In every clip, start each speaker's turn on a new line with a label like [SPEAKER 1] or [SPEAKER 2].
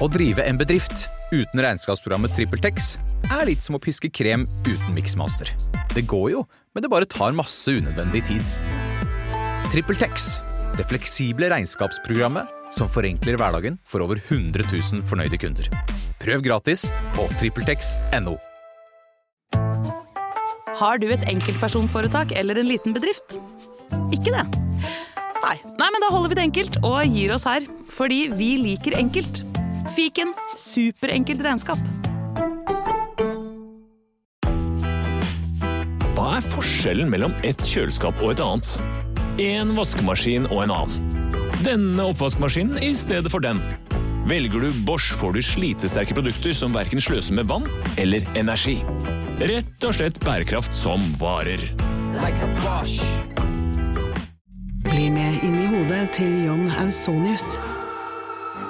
[SPEAKER 1] Å drive en bedrift uten regnskapsprogrammet TrippelTex er litt som å piske krem uten miksmaster. Det går jo, men det bare tar masse unødvendig tid. TrippelTex, det fleksible regnskapsprogrammet som forenkler hverdagen for over 100 000 fornøyde kunder. Prøv gratis på TrippelTex.no.
[SPEAKER 2] Har du et enkeltpersonforetak eller en liten bedrift? Ikke det? Nei. Nei, men da holder vi det enkelt og gir oss her. Fordi vi liker enkelt. Fiken superenkelt regnskap.
[SPEAKER 3] Hva er forskjellen mellom et kjøleskap og et annet? En vaskemaskin og en annen. Denne oppvaskmaskinen i stedet for den. Velger du Bosch får du slitesterke produkter som verken sløser med vann eller energi. Rett og slett bærekraft som varer.
[SPEAKER 4] Like Bli med inn i hodet til John Ausonius.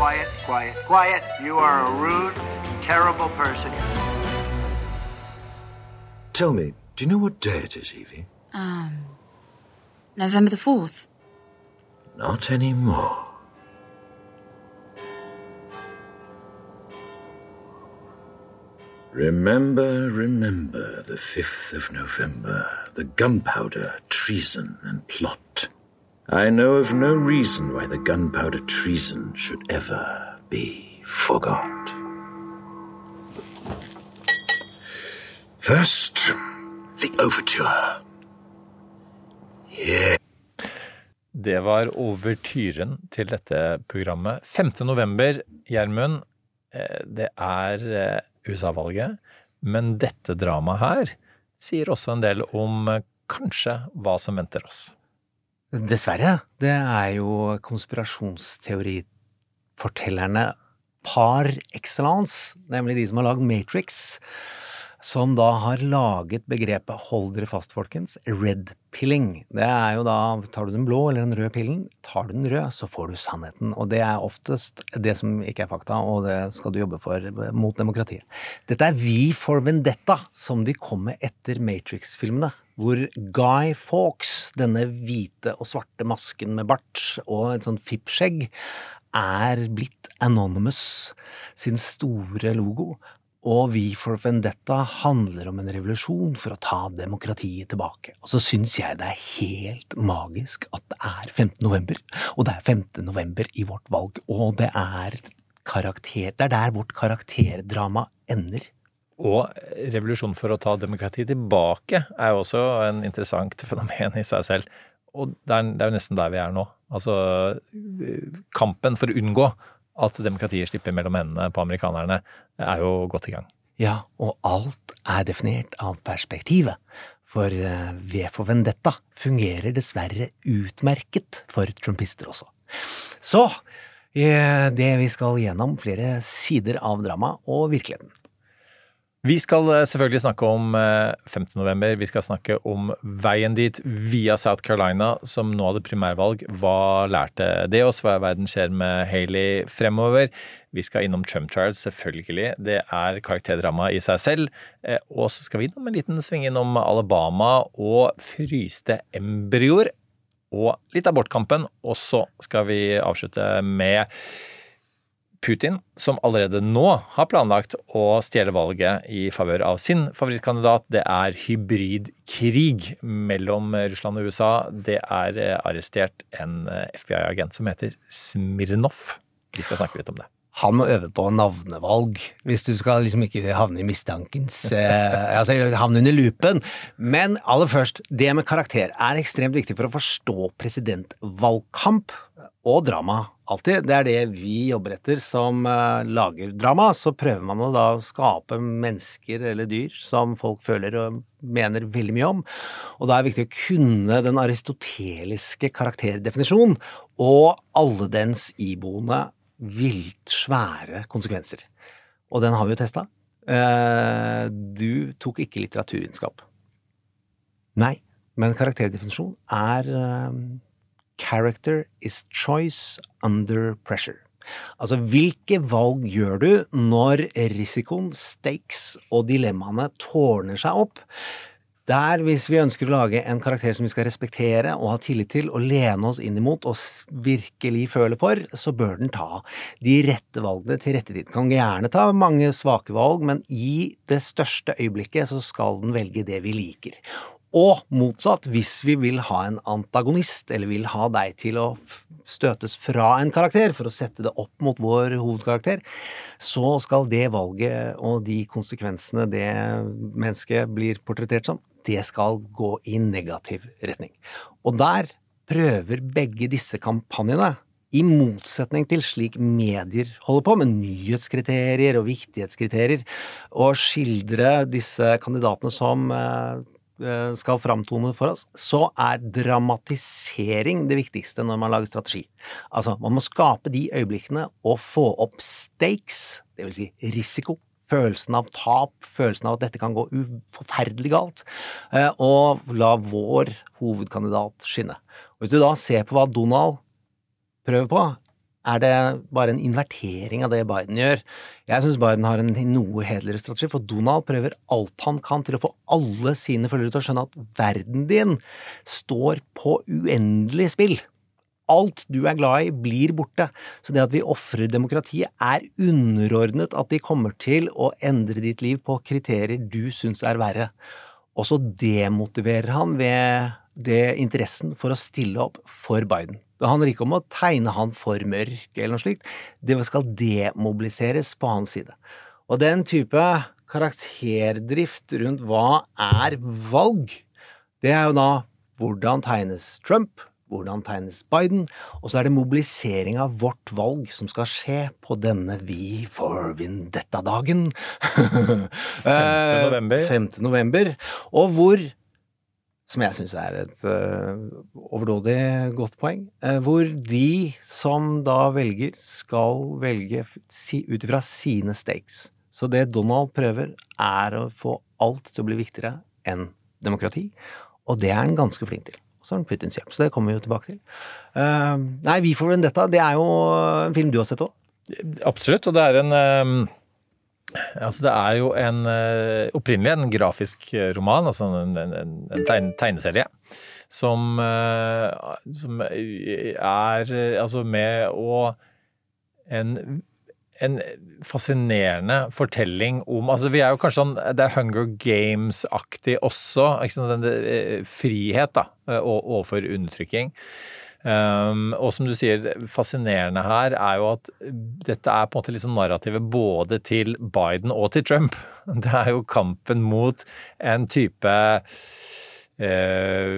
[SPEAKER 5] Quiet, quiet, quiet. You are a rude, terrible person.
[SPEAKER 6] Tell me, do you know what day it is, Evie?
[SPEAKER 7] Um, November the 4th.
[SPEAKER 6] Not anymore. Remember, remember the 5th of November, the gunpowder, treason, and plot. I know of no reason why the gunpowder treason should ever be forgot. First, the overture. Yeah.
[SPEAKER 8] Det var overtyren til dette programmet. 5. november, Gjermund. eh, Det er eh, USA-valget. Men dette dramaet her sier også en del om eh, kanskje hva som venter oss.
[SPEAKER 9] Dessverre. Det er jo konspirasjonsteorifortellerne par excellence, nemlig de som har lagd Matrix, som da har laget begrepet, hold dere fast folkens, red pilling. Det er jo da, tar du den blå eller den røde pillen, tar du den røde, så får du sannheten. Og det er oftest det som ikke er fakta, og det skal du jobbe for mot demokratiet. Dette er vi for Vendetta, som de kom med etter Matrix-filmene. Hvor Guy Fawkes, denne hvite og svarte masken med bart og et sånt fippskjegg, er blitt Anonymous sin store logo. Og Vi for Vendetta handler om en revolusjon for å ta demokratiet tilbake. Og så syns jeg det er helt magisk at det er 15. november, og det er 15. november i vårt valg, og det er karakter Det er der vårt karakterdrama ender.
[SPEAKER 8] Og revolusjon for å ta demokratiet tilbake er jo også en interessant fenomen i seg selv. Og det er, det er jo nesten der vi er nå. Altså kampen for å unngå at demokratiet slipper mellom hendene på amerikanerne, er jo godt i gang.
[SPEAKER 9] Ja, og alt er definert av perspektivet. For eh, V for Vendetta fungerer dessverre utmerket for trumpister også. Så eh, det vi skal gjennom flere sider av drama og virkeligheten.
[SPEAKER 8] Vi skal eh, selvfølgelig snakke om 15. november. Vi skal snakke om veien dit via South Carolina, som nå hadde primærvalg. Hva lærte det oss? Hva i verden skjer med Haley fremover? Vi skal innom Trump trials, selvfølgelig. Det er karakterdrama i seg selv. Og så skal vi innom en liten sving innom Alabama og fryste embryoer. Og litt abortkampen. Og så skal vi avslutte med Putin, som allerede nå har planlagt å stjele valget i favør av sin favorittkandidat. Det er hybridkrig mellom Russland og USA. Det er arrestert en FBI-agent som heter Smirnov. Vi skal snakke litt om det.
[SPEAKER 9] Han må øve på navnevalg, hvis du skal liksom ikke havne i mistankens eh, Altså havne under lupen. Men aller først, det med karakter er ekstremt viktig for å forstå presidentvalgkamp og drama. Alltid. Det er det vi jobber etter som uh, lager drama. Så prøver man å da skape mennesker eller dyr som folk føler og mener veldig mye om. Og da er det viktig å kunne den aristoteliske karakterdefinisjonen og alle dens iboende vilt svære konsekvenser. Og den har vi jo testa. Uh, du tok ikke litteraturvitenskap. Nei, men karakterdefinisjon er eh, character is choice under pressure. Altså, hvilke valg gjør du når risikoen, stakes og dilemmaene tårner seg opp? Der, hvis vi ønsker å lage en karakter som vi skal respektere og ha tillit til og lene oss inn imot og virkelig føle for, så bør den ta de rette valgene til rette tid. Den kan gjerne ta mange svake valg, men i det største øyeblikket så skal den velge det vi liker. Og motsatt, hvis vi vil ha en antagonist, eller vil ha deg til å støtes fra en karakter for å sette det opp mot vår hovedkarakter, så skal det valget og de konsekvensene det mennesket blir portrettert som, det skal gå i negativ retning. Og der prøver begge disse kampanjene, i motsetning til slik medier holder på, med nyhetskriterier og viktighetskriterier, å skildre disse kandidatene som eh, skal framtone for oss, så er dramatisering det viktigste når man lager strategi. Altså, man må skape de øyeblikkene og få opp stakes, vil si risiko, følelsen av tap, følelsen av at dette kan gå forferdelig galt, eh, og la vår hovedkandidat skinne. Hvis du da ser på hva Donald prøver på, er det bare en invertering av det Biden gjør. Jeg syns Biden har en noe hederligere strategi, for Donald prøver alt han kan til å få alle sine følgere til å skjønne at verden din står på uendelig spill alt du er glad i, blir borte. Så det at vi ofrer demokratiet, er underordnet at de kommer til å endre ditt liv på kriterier du syns er verre. Og så demotiverer han ved det interessen for å stille opp for Biden. Det handler ikke om å tegne han for mørk eller noe slikt. Det skal demobiliseres på hans side. Og den type karakterdrift rundt hva er valg, det er jo da hvordan tegnes Trump, hvordan tegnes Biden, og så er det mobilisering av vårt valg som skal skje på denne Vi for Vendetta-dagen.
[SPEAKER 8] 5. november.
[SPEAKER 9] 5. Eh, november. Og hvor, som jeg syns er et uh, overdådig godt poeng, uh, hvor de som da velger, skal velge si, ut ifra sine stakes. Så det Donald prøver, er å få alt til å bli viktigere enn demokrati, og det er han ganske flink til så har han Putins hjelp. Så det kommer vi jo tilbake til. Uh, nei, Vi for Vendetta, det er jo en film du har sett òg?
[SPEAKER 8] Absolutt, og det er en Altså, det er jo en uh, opprinnelig en grafisk roman, altså en, en, en tegne, tegneserie, som, uh, som er altså med å en en fascinerende fortelling om altså Vi er jo kanskje sånn Det er Hunger Games-aktig også. Ikke sant? Den, eh, frihet da, eh, overfor undertrykking. Um, og som du sier, fascinerende her er jo at dette er på en måte liksom narrativet både til Biden og til Trump. Det er jo kampen mot en type uh,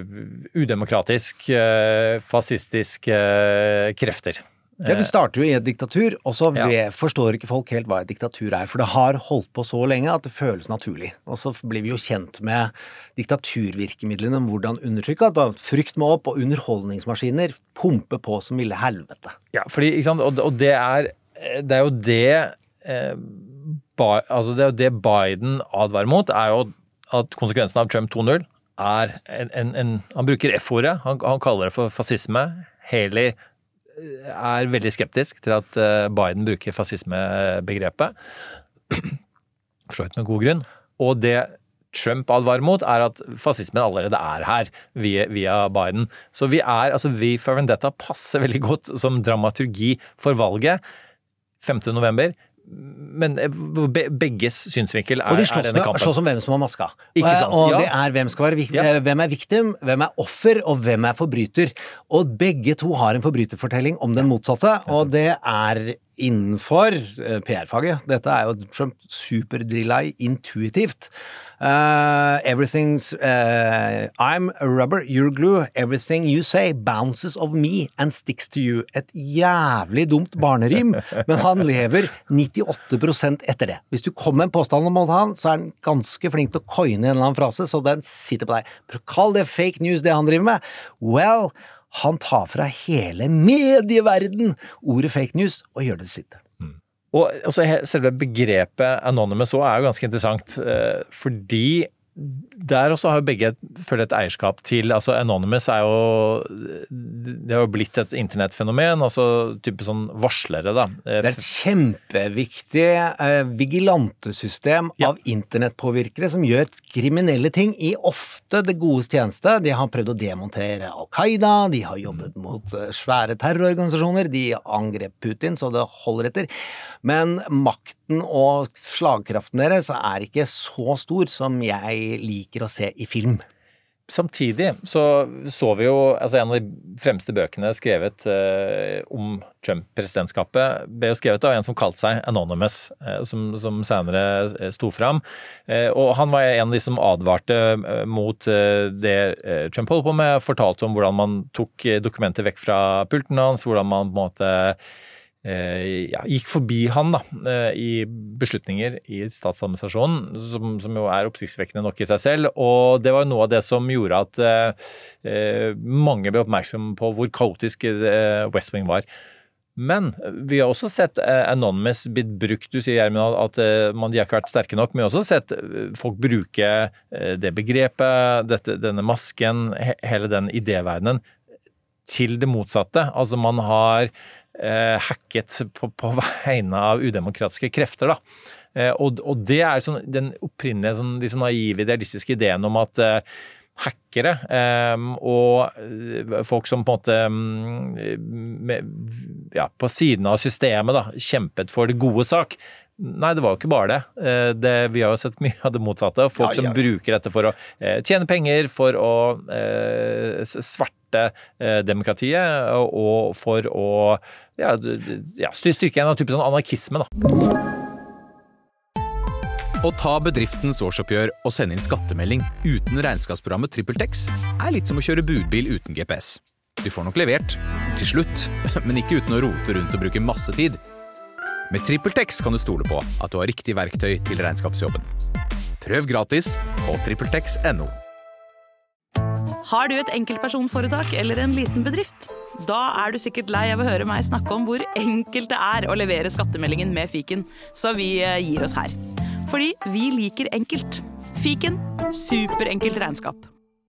[SPEAKER 8] udemokratisk, uh, fascistisk uh, krefter.
[SPEAKER 9] Ja, Vi starter jo i et diktatur, og så ja. forstår ikke folk helt hva et diktatur er. For det har holdt på så lenge at det føles naturlig. Og så blir vi jo kjent med diktaturvirkemidlene, hvordan undertrykke at frykt må opp, og underholdningsmaskiner pumper på som ville helvete.
[SPEAKER 8] Ja, fordi, ikke sant, og, og det, er, det er jo det eh, ba, Altså, det er jo det Biden advarer mot, er jo at konsekvensen av Trump 2.0 er en, en, en Han bruker F-ordet, han, han kaller det for fascisme. Haley er veldig skeptisk til at eh, Biden bruker fascismebegrepet. For så med god grunn. Og det Trump advarer mot, er at fascismen allerede er her via, via Biden. Så vi er, altså vi for Vendetta passer veldig godt som dramaturgi for valget 5. men eh, begges synsvinkel er,
[SPEAKER 9] og de slåss med, slåss om hvem som har maska.
[SPEAKER 8] Ikke sant?
[SPEAKER 9] Og ja. det er hvem skal være hvem er victim, hvem er offer, og hvem er forbryter. Og begge to har en forbryterfortelling om den motsatte, og det er innenfor eh, PR-faget. Dette er jo Trump superdrilla intuitivt. Uh, everything's uh, I'm a rubber, you're glue. Everything you say bounces of me and sticks to you. Et jævlig dumt barnerim, men han lever 98% etter det. Hvis du kommer med en påstand om han, så er han ganske flink til å coine en eller annen frase, så den sitter på deg. Kall det fake news, det han driver med. Well, Han tar fra hele medieverden ordet fake news og gjør det sitt.
[SPEAKER 8] Og altså, selve begrepet anonymous òg er jo ganske interessant, eh, fordi der også har jo begge føler et eierskap til altså Anonymous er jo Det har jo blitt et internettfenomen, altså type sånn varslere, da. Eh,
[SPEAKER 9] Det er et kjempeviktig eh, vigilantesystem av internettpåvirkere som gjør kriminelle ting i ofte det godes tjeneste. De har prøvd å demontere Al Qaida, de har jobbet mot eh, svære terrororganisasjoner, de angrep Putin så det holder etter. Men makten og slagkraften deres er ikke så stor som jeg liker å se i film.
[SPEAKER 8] Samtidig så så vi jo altså En av de fremste bøkene skrevet eh, om Trump-presidentskapet ble jo skrevet av en som kalte seg Anonymous, eh, som, som senere eh, sto fram. Eh, og han var en av de som advarte eh, mot eh, det Trump holdt på med, fortalte om hvordan man tok dokumenter vekk fra pulten hans, hvordan man på en måte ja, gikk forbi han da, eh, i beslutninger i statsadministrasjonen, som, som jo er oppsiktsvekkende nok i seg selv. Og det var noe av det som gjorde at eh, eh, mange ble oppmerksom på hvor kaotisk eh, West Wing var. Men vi har også sett eh, Anonymous blitt brukt. Du sier Gjermund, at eh, man, de har ikke vært sterke nok. Men vi har også sett eh, folk bruke eh, det begrepet, dette, denne masken, he, hele den idéverdenen, til det motsatte. Altså man har eh, hacket på, på vegne av udemokratiske krefter, da. Eh, og, og det er sånn, den opprinnelige, sånn, disse naive, idealistiske ideen om at eh, hackere eh, og eh, folk som på en måte mm, ja, på siden av systemet da, kjempet for det gode sak. Nei, det var jo ikke bare det. Eh, det vi har jo sett mye av det motsatte. Folk
[SPEAKER 10] Ja,
[SPEAKER 8] som bruker dette for å eh, tjene penger, for å sverte svarte eh, demokratiet, og, og for å ja, ja, styrke en type sånn anarkisme. da.
[SPEAKER 1] Å ta bedriftens årsoppgjør og sende inn skattemelding uten regnskapsprogrammet TrippelTex er litt som å kjøre budbil uten GPS. Du får nok levert, til slutt, men ikke uten å rote rundt og bruke masse tid. Med TrippelTex kan du stole på at du har riktig verktøy til regnskapsjobben. Prøv gratis på TrippelTex.no.
[SPEAKER 2] Har du et enkeltpersonforetak eller en liten bedrift? Da er du sikkert lei av å høre meg snakke om hvor enkelt det er å levere skattemeldingen med fiken, så vi eh, gir oss her. Fordi vi liker enkelt. Fiken superenkelt regnskap.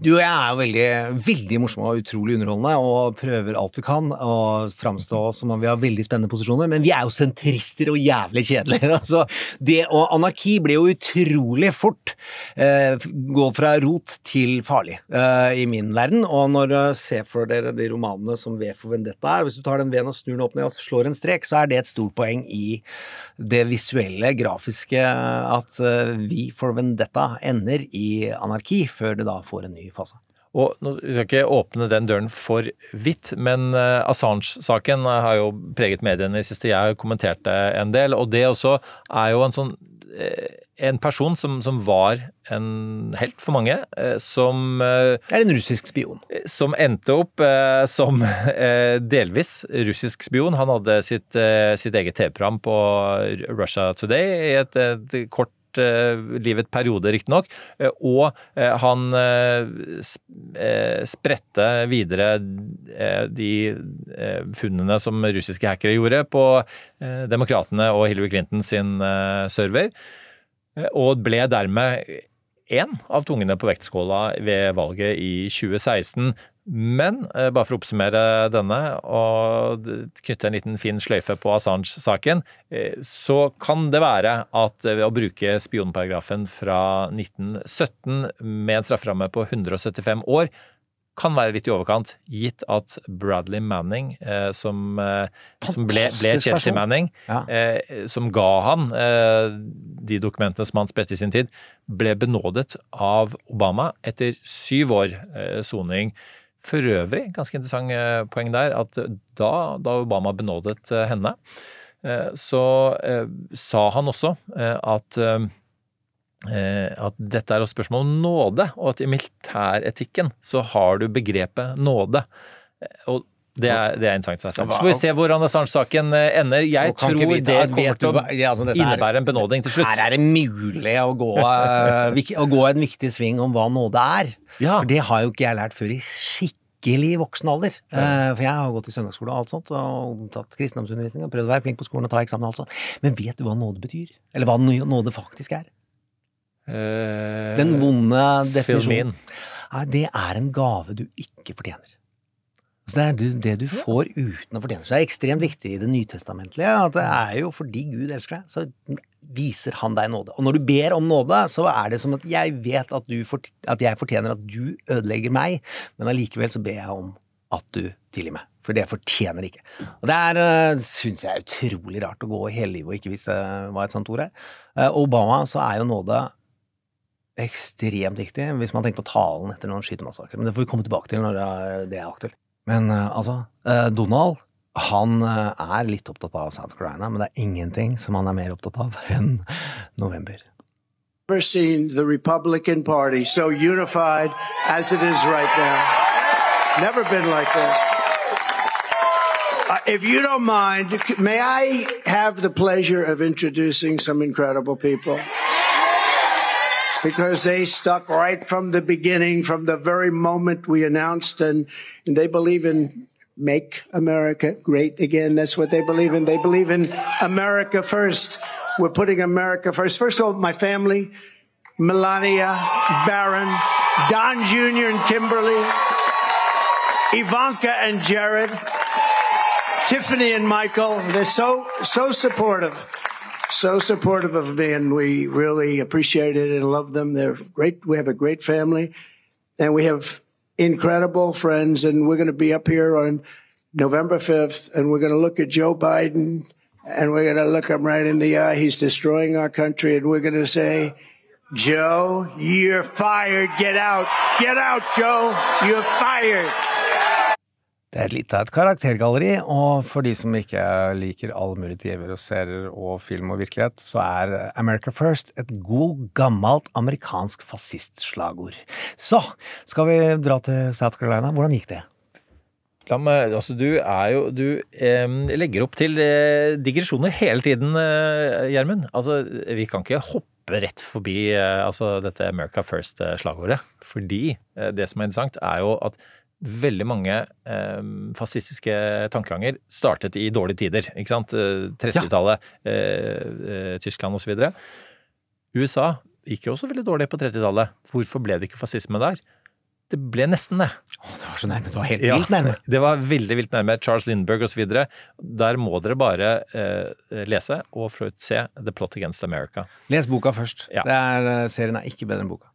[SPEAKER 9] Du og jeg er jo veldig, veldig morsomme og utrolig underholdende og prøver alt vi kan å framstå som om vi har veldig spennende posisjoner, men vi er jo sentrister og jævlig kjedelige. Altså, det og anarki blir jo utrolig fort eh, gå fra rot til farlig eh, i min verden. Og når jeg ser for dere de romanene som V for Vendetta er, hvis du tar den V-en og snur den opp ned og slår en strek, så er det et stort poeng i det visuelle, grafiske, at eh, V for Vendetta ender i anarki før det da får en ny fase.
[SPEAKER 8] Og nå skal ikke åpne den døren for vidt, men eh, Assange-saken har jo preget mediene i siste. Jeg har kommentert det en del, og det også er jo en sånn eh, en person som, som var en helt for mange, eh, som
[SPEAKER 9] Det er en russisk spion.
[SPEAKER 8] Som endte opp eh, som eh, delvis russisk spion. Han hadde sitt, eh, sitt eget TV-program på Russia Today i et, et kort eh, livet periode, riktignok. Eh, Og eh, han sp- spredte videre de funnene som russiske hackere gjorde på Demokratene og Hillary Clinton sin server, og ble dermed én av tungene på vektskåla ved valget i 2016. Men eh, bare for å oppsummere denne og knytte en liten fin sløyfe på Assange-saken, eh, så kan det være at eh, ved å bruke spionparagrafen fra 1917 med en strafferamme på 175 år kan være litt i overkant, gitt at Bradley Manning, eh, som, eh, som ble, ble Chelsea. Manning,
[SPEAKER 9] Ja.
[SPEAKER 8] eh, som ga han de dokumentene som han spredte i sin tid, ble benådet av Obama etter syv år soning For øvrig, ganske interessant eh, poeng der, at da, da Obama benådet eh, henne, eh, så sa han også at at dette er også spørsmål om nåde, og at i militæretikken så har du begrepet nåde. Og det er, det er interessant. Så får vi se hvordan Assange-saken ender. Jeg tror
[SPEAKER 9] ikke
[SPEAKER 8] det kommer til å
[SPEAKER 9] ja, altså,
[SPEAKER 8] innebære en benådning til slutt.
[SPEAKER 9] Her er det mulig å gå, eh, å gå en viktig sving om hva nåde er. For det har jo ikke jeg lært før i skikkelig voksen alder. Ja. For jeg har gått i søndagsskole og alt sånt, og tatt kristendomsundervisning og prøvd å være flink på skolen og ta eksamen og alt sånt. Men vet du hva nåde betyr? Eller hva nåde faktisk er?
[SPEAKER 8] Eh,
[SPEAKER 9] Den vonde definisjonen. Nei, det er en gave du ikke fortjener. Altså det du- det du får uten å fortjene. seg, er ekstremt viktig i det nytestamentlige at det er jo fordi Gud elsker deg, så viser han deg nåde. Og når du ber om nåde, så er det som at jeg vet at, du fort, at jeg fortjener at du ødelegger meg, men allikevel så ber jeg om at du tilgir meg. For det fortjener ikke. Og det er, syns jeg, er utrolig rart å gå hele livet og ikke vise hva et sånt ord er. Eh, Obama så er jo nåde ekstremt viktig hvis man tenker på talen etter noen skytemassakrer. Men det får vi komme tilbake til når det er aktuelt. Men eh, altså, eh, Donald han eh, er litt opptatt av South Carolina, men det er ingenting som han er mer opptatt av enn november.
[SPEAKER 11] Never seen the Republican Party so unified as it is right now. Never been like this. Uh, if you don't mind, may I have the pleasure of introducing some incredible people? Because they stuck right from the beginning, from the very moment we announced, and, and they believe in make America great again. That's what they believe in. They believe in America first. We're putting America first. First of all, my family, Melania, Barron, Don Jr. and Kimberly, Ivanka and Jared, Tiffany and Michael. They're so, so supportive. So supportive of me, and we really appreciate it and love them. They're great. We have a great family, and we have incredible friends. And we're going to be up here on November 5th, and we're going to look at Joe Biden, and we're going to look him right in the eye. He's destroying our country, and we're going to say, Joe, you're fired. Get out. Get out, Joe. You're fired.
[SPEAKER 9] Det er litt av et karaktergalleri, og for de som ikke liker alle mulig TV-er og serier og film og virkelighet, så er America First et god, gammelt amerikansk fascistslagord. Så skal vi dra til South Carolina. Hvordan gikk det?
[SPEAKER 8] Meg, altså du er jo Du eh, legger opp til eh, digresjoner hele tiden, eh, Gjermund. altså, vi kan ikke hoppe rett forbi eh, altså, dette America First-slagordet. Fordi eh, det som er interessant, er jo at veldig mange eh, fascistiske tankeganger startet i dårlige tider. ikke sant? Eh, 30-tallet, eh, eh, Tyskland osv. USA gikk jo også veldig dårlig på 30-tallet. Hvorfor ble det ikke fascisme der? Det ble nesten det.
[SPEAKER 9] det var så nærme. Det var helt
[SPEAKER 8] Ja,
[SPEAKER 9] vilt nærme.
[SPEAKER 8] Det var veldig vilt nærme. Charles Lindberg osv. Der må dere bare eh, lese og se The Plot Against America.
[SPEAKER 9] Les boka først.
[SPEAKER 8] Ja.
[SPEAKER 9] Det er, eh, serien er ikke bedre enn boka.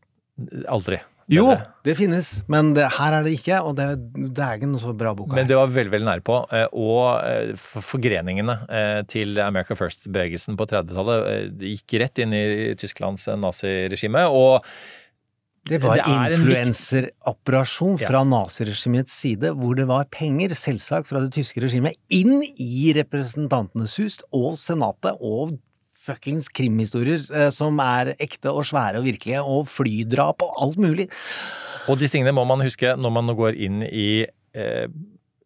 [SPEAKER 8] Aldri.
[SPEAKER 9] Jo, det finnes, men det, her er det ikke, og det, det er ikke noe så bra boka.
[SPEAKER 8] Men det var veldig veldig nære på. eh, Og eh, forgreningene eh, til America First-bevegelsen på 30-tallet eh, gikk rett inn i Tysklands naziregime. Og
[SPEAKER 9] Det var
[SPEAKER 8] er en
[SPEAKER 9] influenseroperasjon fra naziregimets side, hvor det var penger, selvsagt fra det tyske regimet, inn i Representantenes hus og Senatet og fuckings krimhistorier eh, som er ekte og svære og virkelige, og flydrap og alt mulig.
[SPEAKER 8] Og disse tingene må man huske når man går inn i eh,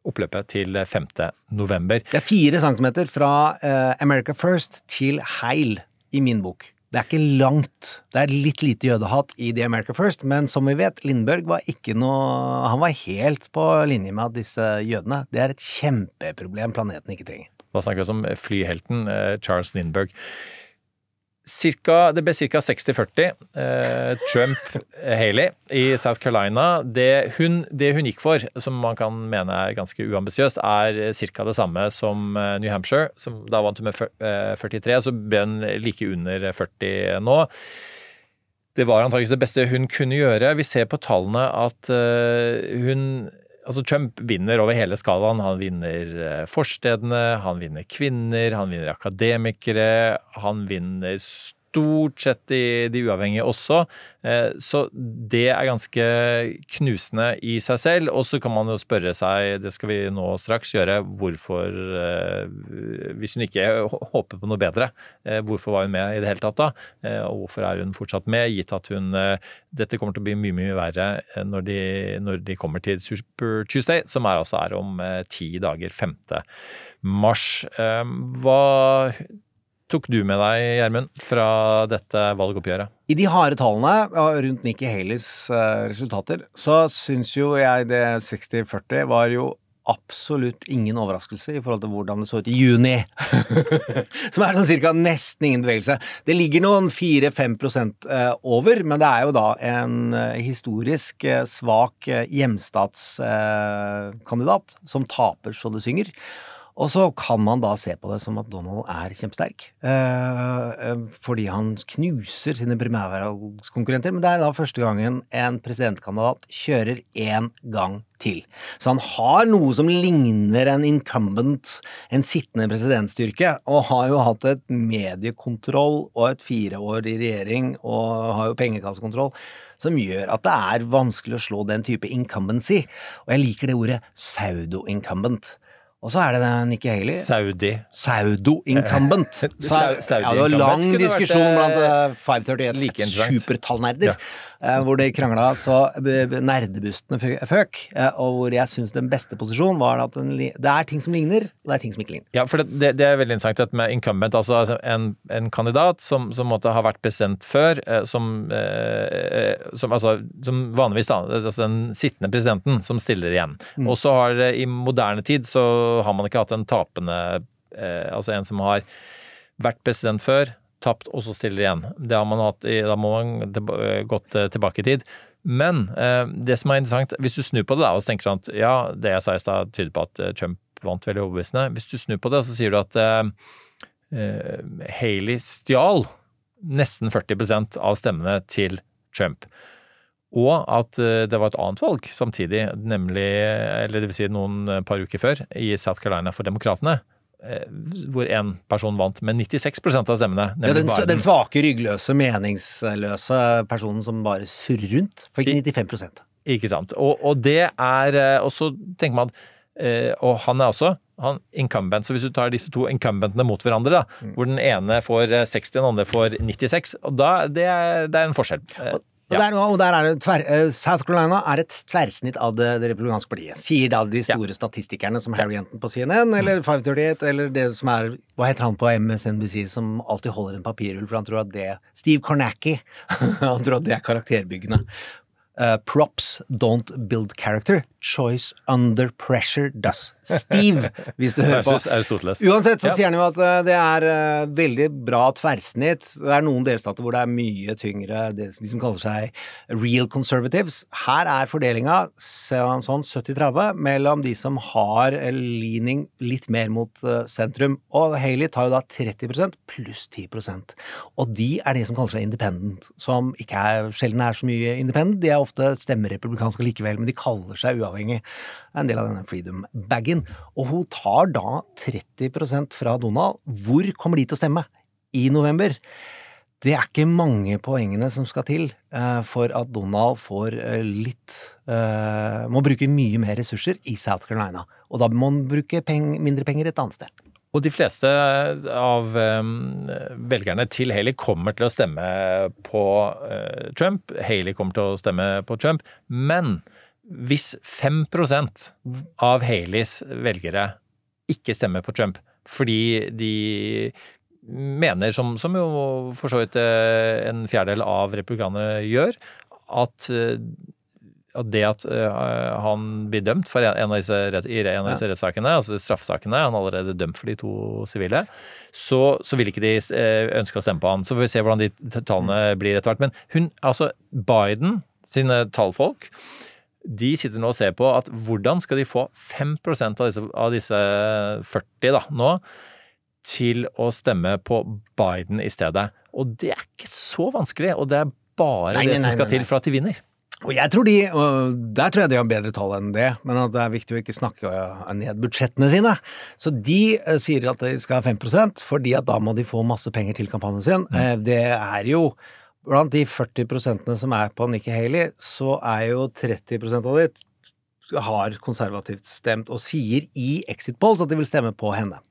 [SPEAKER 8] oppløpet til 5. november.
[SPEAKER 9] Det er fire centimeter fra eh, America First til Heil i min bok. Det er ikke langt. Det er litt lite jødehat i The America First, men som vi vet, Lindberg var ikke noe Han var helt på linje med at disse jødene Det er et kjempeproblem planeten ikke trenger.
[SPEAKER 8] Da snakker vi om flyhelten eh, Charles Lindberg. Cirka, det ble ca. 60-40 eh, Trump-Haley i South Carolina. Det hun, det hun gikk for, som man kan mene er ganske uambisiøst, er ca. det samme som eh, New Hampshire. Som, da vant hun med fyr- eh, 43, så ble hun like under 40 nå. Det var antakeligvis det beste hun kunne gjøre. Vi ser på tallene at eh, hun Altså Trump vinner over hele skalaen. Han vinner eh, forstedene, han vinner kvinner, han vinner akademikere. Han vinner stort sett de, de uavhengige også. Eh, Så det er ganske knusende i seg selv. Og så kan man jo spørre seg, det skal vi nå straks gjøre, hvorfor eh, Hvis hun ikke håper på noe bedre, eh, hvorfor var hun med i det hele tatt da? Og hvorfor er hun fortsatt med, gitt at hun Dette kommer til å bli mye, mye verre når de, når de kommer til Super Tuesday, som er altså er om ti dager, 5. mars. Hva tok du med deg, Gjermund, fra dette valgoppgjøret?
[SPEAKER 9] I de harde tallene rundt Nikki Haleys eh, resultater, så syns jo jeg det 60-40 var jo absolutt ingen overraskelse i forhold til hvordan det så ut i juni. Som er sånn cirka nesten ingen bevegelse. Det ligger noen 4-5 eh, over, men det er jo da en eh, historisk svak hjemstatskandidat som taper så det synger. Og så kan man da se på det som at Donald er kjempesterk, eh, eh, fordi han knuser sine primærvalgskonkurrenter. Men det er da første gangen en presidentkandidat kjører én gang til. Så han har noe som ligner en incumbent, en sittende presidentstyrke, og har jo hatt et mediekontroll og et fireår i regjering, og har jo pengekassekontroll som gjør at det er vanskelig å slå den type incumbency. Og jeg liker det ordet pseudo-incumbent. Og så er det den Nikki Haley.
[SPEAKER 8] Saudi. Saudo-incumbent.
[SPEAKER 9] Saudi ja, det var lang diskusjon blant
[SPEAKER 8] eh,
[SPEAKER 9] eh, 538
[SPEAKER 8] like
[SPEAKER 9] supertallnerder,
[SPEAKER 8] Ja.
[SPEAKER 9] Eh, hvor de krangla så b- nerdebustene føk. eh, Og hvor jeg syns den beste posisjonen var at den, det er ting som ligner, og det er ting som ikke ligner.
[SPEAKER 8] Ja, for det, det, er veldig interessant dette med incumbent, altså altså en, en kandidat som, som måtte ha vært president før, eh, som, eh, som, altså, som vanligvis da, altså den sittende presidenten som stiller igjen.
[SPEAKER 9] Mm.
[SPEAKER 8] Og så har i moderne tid så har man ikke hatt en tapende, eh, altså en som har vært president før, tapt og så stiller igjen. Da må man tilba- gått eh, tilbake i tid. Men eh, det som er interessant, hvis du snur på det da, og tenker sånn at ja, det jeg sa i stad tyder på at eh, Trump vant veldig overbevisende. Hvis du snur på det, så sier du at eh, eh, Haley stjal nesten 40% av stemmene til Trump. Og at eh, det var et annet valg samtidig, nemlig, eller det vil si noen eh, par uker før, i South Carolina for demokratene, eh, hvor en person vant med 96% av stemmene.
[SPEAKER 9] Ja, den, den svake, ryggløse, meningsløse personen som bare surrer rundt, fikk 95
[SPEAKER 8] Ikke sant. Og, og det er eh, Og så tenker man at eh, Og han er også han incumbent. Så hvis du tar disse to incumbentene mot hverandre, da,
[SPEAKER 9] Mm.
[SPEAKER 8] hvor den ene får eh, 60, den andre får 96, og da det er, det er en forskjell. Eh,
[SPEAKER 9] Og der, og der er tver, eh, South Carolina er et tverrsnitt av det, det republikanske partiet, sier da de store statistikerne som Harry Enton på CNN, eller 538, eller det som er Hva heter han på MSNBC som alltid holder en papirrull, for han tror at det Steve Kornacki. han tror at det er karakterbyggende. Eh, props don't build character. Choice under pressure does. Steve, hvis du hører på. Uansett så sier han jo at eh, det er eh, veldig bra tverrsnitt. Det er noen delstater hvor det er mye tyngre, det, de som kaller seg real conservatives. Her er fordelinga sånn 70-30 mellom de som har leaning litt mer mot sentrum. Og Haley tar jo da 30% pluss 10 Og de er de som kaller seg independent, som ikke er, sjelden er så mye independent. De er ofte stemmer republikansk likevel, men de kaller seg uavhengig. Det er en del av denne freedom-bagen. Og hun tar da 30% fra Donald. Hvor kommer de til å stemme i november? Det er ikke mange poengene som skal til eh, for at Donald får eh, litt eh, Må bruke mye mer ressurser i South Carolina. Og da må han bruke peng, mindre penger et annet sted.
[SPEAKER 8] Og de fleste av eh, velgerne til Haley kommer til å stemme på eh, Trump. Haley kommer til å stemme på Trump. Men hvis 5% av Haleys velgere ikke stemmer på Trump fordi de mener, som, som jo for så vidt eh, en fjerdedel av republikanere gjør, at at det at eh, han blir dømt for en av disse, rett- en av disse rettssakene, altså straffesakene, han er allerede dømt for de to sivile, så, så vil ikke de eh, ønske å stemme på han. Så får vi se hvordan de tallene blir etter hvert. Men hun, altså Biden sine tallfolk, de sitter nå og ser på at hvordan skal de få 5% av disse, av disse 40 da, nå til å stemme på Biden i stedet. Og det er ikke så vanskelig, og det er bare
[SPEAKER 9] Nei,
[SPEAKER 8] det som
[SPEAKER 9] nei,
[SPEAKER 8] skal
[SPEAKER 9] nei,
[SPEAKER 8] til for at de vinner.
[SPEAKER 9] Og jeg tror de, og der tror jeg de har bedre tall enn det, men at det er viktig å ikke snakke eh, ned budsjettene sine. Så de eh, sier at de skal ha 5 fordi at da må de få masse penger til kampanjen sin. Eh, Det er jo Blant de 40% som er på Nikki Haley, så er jo 30% av de har konservativt stemt og sier i exit polls at de vil stemme på henne.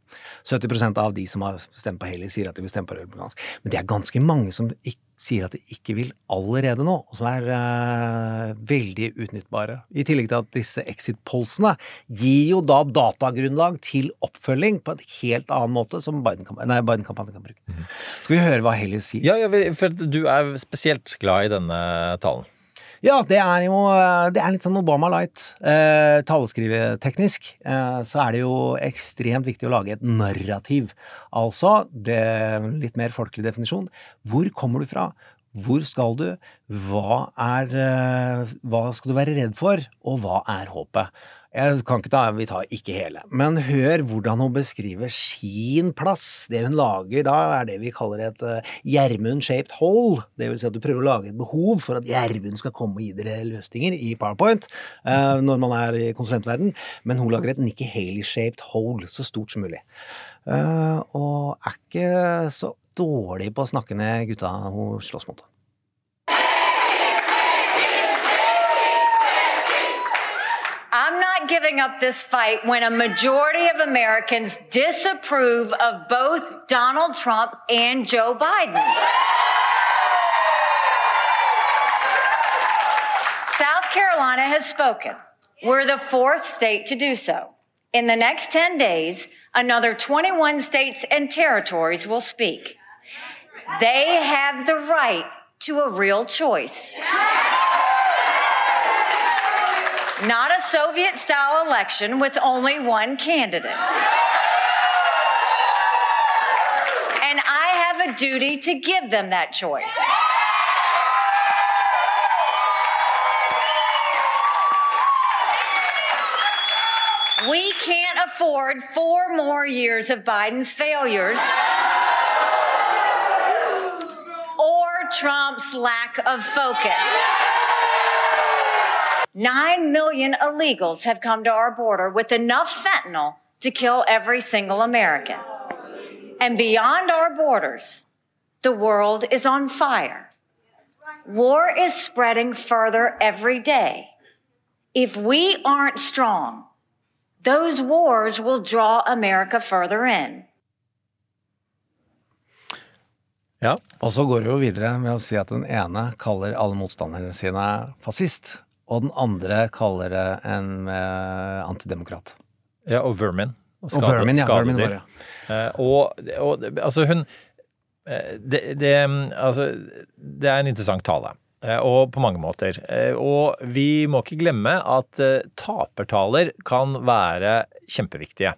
[SPEAKER 9] 70% av de som har stemt på Haley, sier at de vil stemme på republikansk. Men det er ganske mange som ikke, sier at de ikke vil allerede nå, og som er uh, veldig utnyttbare. I tillegg til at disse exit pollsene gir jo da datagrunnlag til oppfølging på en helt annen måte som Biden-kampanjen Biden kan bruke. Skal vi høre hva Haley sier?
[SPEAKER 8] Ja, ja, for du er spesielt glad i denne talen.
[SPEAKER 9] Ja, det er jo det er litt sånn Obama light. Eh, taleskriveteknisk eh, så er det jo ekstremt viktig å lage et narrativ. Altså, det litt mer folkelig definisjon. Hvor kommer du fra? Hvor skal du? Hva er eh, Hva skal du være redd for? Og hva er håpet? Jeg kan ikke ta, Vi tar ikke hele, men hør hvordan hun beskriver sin plass. Det hun lager da, er det vi kaller et uh, Gjermund-shaped hole. Det vil si at du prøver å lage et behov for at Gjermund skal komme og gi dere løsninger i PowerPoint uh, når man er i konsulentverden, men hun lager et Nikki Haley-shaped hole, så stort som mulig. Uh, og er ikke så dårlig på å snakke ned gutta hun slåss mot.
[SPEAKER 12] Not giving up this fight when a majority of Americans disapprove of both Donald Trump and Joe Biden. South Carolina has spoken. We're the fourth state to do so. In the next 10 days, another 21 states and territories will speak. They have the right to a real choice. Not a Soviet style election with only one candidate. And I have a duty to give them that choice. We can't afford four more years of Biden's failures or Trump's lack of focus. Nine million illegals have come to our border with enough fentanyl to kill every single American. And beyond our borders, the world is on fire. War is spreading further every day. If we aren't strong, those wars will draw America further in.
[SPEAKER 9] Ja. Og så går det jo videre med å si at den ene kaller alle motstanderne sine fascist, og den andre kaller det en eh, antidemokrat.
[SPEAKER 8] Ja, og vermin.
[SPEAKER 9] Og vermin, ja, vermin var
[SPEAKER 8] ja. Eh, og, og altså, hun eh, det, det, altså, det er en interessant tale. eh, Og på mange måter. Og vi må ikke glemme at tapertaler kan være kjempeviktige.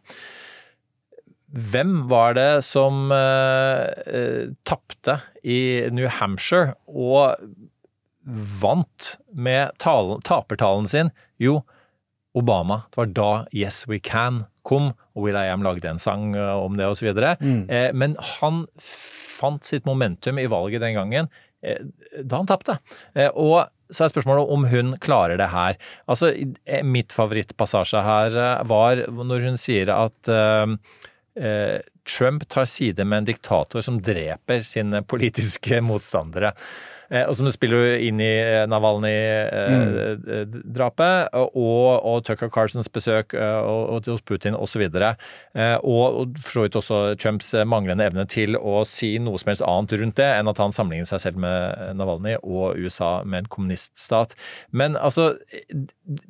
[SPEAKER 8] Hvem var det som eh, tapte i New Hampshire og vant med talen, tapertalen sin? Jo, Obama. Det var da Yes We Can kom, og Will I Am lagde en sang eh, om det osv.
[SPEAKER 9] Mm.
[SPEAKER 8] Eh, men han fant sitt momentum i valget den gangen eh, da han tapte. Eh, og så er spørsmålet om hun klarer det her. Altså, Mitt favorittpassasje her var når hun sier at Trump tar side med en diktator som dreper sine politiske motstandere. Eh, og som spiller inn i eh, Navalny-drapet, og, og Tucker Carlsons besøk eh, og, hos Putin osv. Eh, og, og for så vidt også Trumps manglende evne til å si noe som helst annet rundt det enn at han sammenligner seg selv med Navalny og USA med en kommuniststat. Men altså,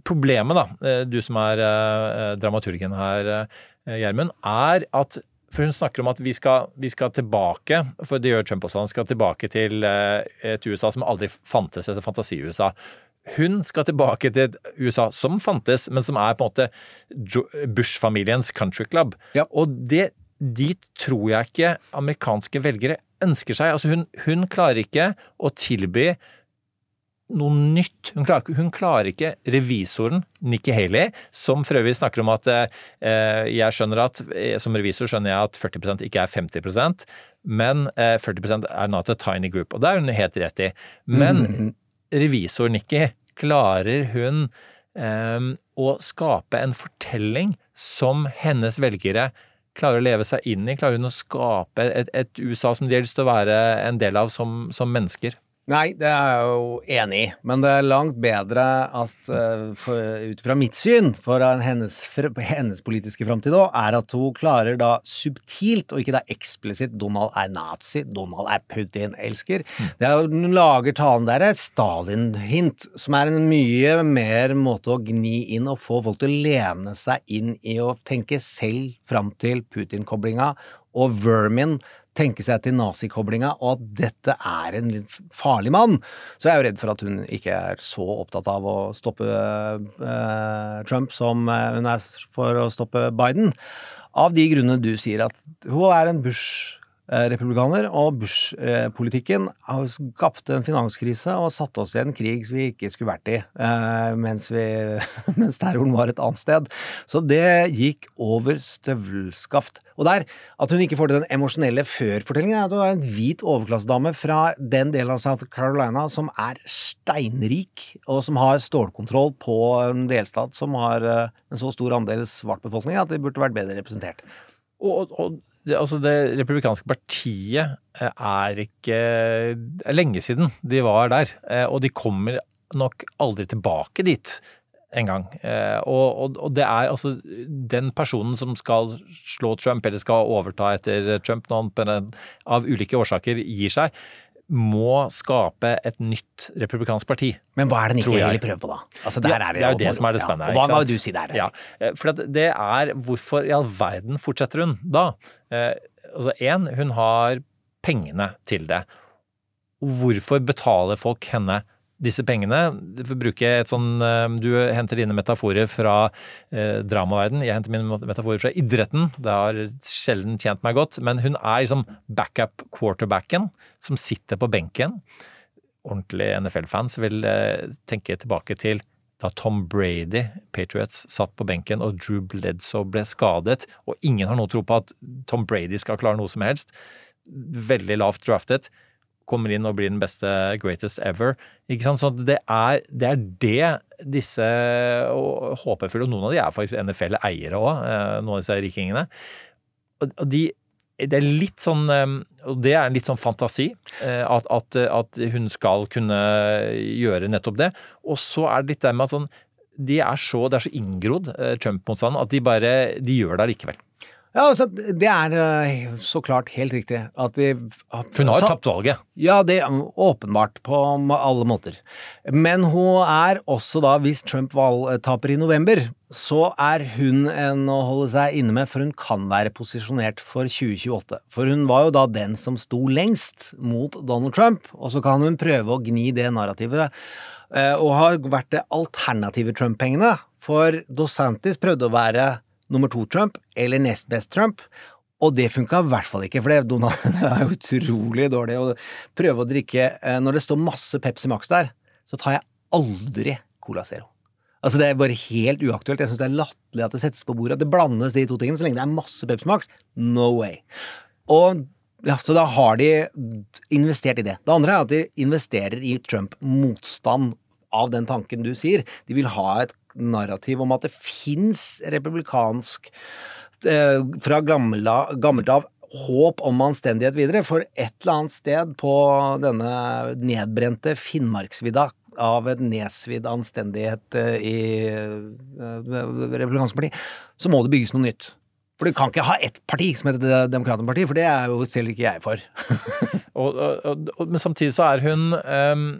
[SPEAKER 8] problemet, da, eh, du som er eh, dramaturgen her, eh, Gjermund, er at for hun snakker om at vi skal, vi skal tilbake, for det gjør Trump også, han skal tilbake til eh, et USA som aldri fantes, etter fantasi-USA. Hun skal tilbake til et USA som fantes, men som er på en måte Bush-familiens country club. Og det, dit tror jeg ikke amerikanske velgere ønsker seg. Altså hun, hun klarer ikke å tilby noe nytt. Hun klarer, hun klarer ikke revisoren Nikki Haley, som for øvrig snakker om at eh, jeg skjønner at eh, som revisor skjønner jeg at 40 ikke er 50% men eh, 40% er not a tiny group. Og det er hun helt rett i. Men
[SPEAKER 9] Mhm.
[SPEAKER 8] revisor Nikki klarer hun eh, å skape en fortelling som hennes velgere klarer å leve seg inn i? Klarer hun å skape et, et USA som de har lyst til å være en del av som, som mennesker?
[SPEAKER 9] Nei, det er jeg jo enig i, men det er langt bedre at, uh, for, ut fra mitt syn, for hennes, hennes politiske framtid òg, er at hun klarer da subtilt, og ikke da eksplisitt, Donald er nazi, Donald er Putin-elsker. Mm. Det er Hun lager talen der et Stalin-hint, som er en mye mer måte å gni inn og få folk til å lene seg inn i å tenke selv fram til Putin-koblinga og Vermin tenke seg til nazikoblinga, og at dette er en litt farlig mann. Så jeg er jo redd for at hun ikke er så opptatt av å stoppe uh, Trump som uh, hun er for å stoppe Biden. Av de grunnene du sier at hun er en Bush Eh, republikaner, og Bush-politikken har skapt en finanskrise og satt oss i en krig vi ikke skulle vært i, eh, mens, vi, mens terroren var et annet sted. Så det gikk over støvelskaft. Og der, at hun ikke får til den emosjonelle før-fortellingen, at hun er en hvit overklassedame fra den delen av South Carolina som er steinrik, og som har stålkontroll på en delstat som har eh, en så stor andel svart befolkning at de burde vært bedre representert.
[SPEAKER 8] Og, og det, altså det republikanske partiet eh, er ikke er lenge siden de var der. Eh, og de kommer nok aldri tilbake dit engang. Eh, og, og, og det er altså den personen som skal slå Trump, eller skal overta etter Trump når av ulike årsaker gir seg, må skape et nytt republikansk parti.
[SPEAKER 9] Men hva er det den ikke egentlig prøver på, da? Altså,
[SPEAKER 8] det, er det jo det som er det spennende.
[SPEAKER 9] Ja. Hva må du si der?
[SPEAKER 8] Ja, eh, for det er Hvorfor i all verden fortsetter hun da? Eh, altså én, hun har pengene til det. Hvorfor betaler folk henne disse pengene. Bruke et sånn eh, Du henter dine metaforer fra eh, dramaverden. Jeg henter mine metaforer fra idretten. Det har sjelden tjent meg godt. Men hun er liksom backup quarterbacken som sitter på benken. Ordentlige NFL-fans vil eh, tenke tilbake til da Tom Brady, Patriots, satt på benken og Drew Bledsoe ble skadet, og ingen har noe tro på at Tom Brady skal klare noe som helst. Veldig lavt draftet kommer inn og blir den beste greatest ever. Ikke sant? Så det er, det er det disse håpefulle, og noen av de er faktisk NFL-eiere òg, eh, noen av disse rikingene. Og de, det er litt sånn eh, Og det er litt sånn fantasi, eh, at, at, at hun skal kunne gjøre nettopp det. Og så er det litt det med at sånn de er så, Det er så inngrodd, Trump-motstanden, at de bare de gjør det allikevel.
[SPEAKER 9] Ja, altså, Det er eh, så klart helt riktig at vi
[SPEAKER 8] Hun har jo tapt valget.
[SPEAKER 9] Ja, det er åpenbart på alle måter. Men hun er også da, hvis Trump valgtaper i november, så er hun en å holde seg inne med, for hun kan være posisjonert for 2028. For hun var jo da den som sto lengst mot Donald Trump, og så kan hun prøve å gni det narrativet. Eh, og har vært det alternative Trump-pengene. For DoSantis prøvde å være nummer to Trump eller nest best Trump. Og det funka i hvert fall ikke, for det, Donald, det er jo utrolig dårlig å prøve å drikke eh, Når det står masse Pepsi Max der, så tar jeg aldri Cola Zero. Altså Det er bare helt uaktuelt. Jeg syns det er latterlig at det settes på bordet. At det blandes de to tingene. Så lenge det er masse Pepsi Max, no way. Og ja, Så da har de investert i det. Det andre er at de investerer i Trump-motstand av den tanken du sier. De vil ha et narrativ om at det fins republikansk eh, fra gammelt av håp om anstendighet videre. For et eller annet sted på denne nedbrente Finnmarksvidda av et nedsvidd anstendighet eh, i uh, republikansk parti, så må det bygges noe nytt. For du kan ikke ha ett parti som heter Det demokratiske parti, for det er jo selv ikke jeg for.
[SPEAKER 8] og, og, og, men samtidig så er hun um,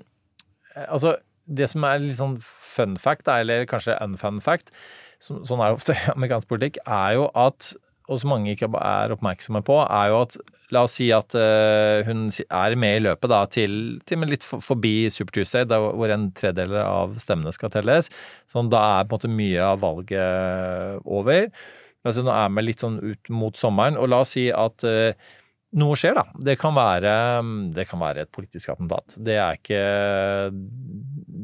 [SPEAKER 8] Altså, det som er litt sånn fun fact, eller kanskje unfun fact, som, sånn er det ofte i amerikansk politikk, er jo at og som mange ikke er oppmerksomme på, er jo at La oss si at uh, hun er med i løpet da til, til litt forbi Super Tuesday, der, hvor en tredjedel av stemmene skal telles. Sånn, da er på en måte mye av valget over. Altså, nå er vi litt sånn ut mot sommeren, og la oss si at uh, noe skjer, da. Det kan, være, det kan være et politisk attentat. Det er ikke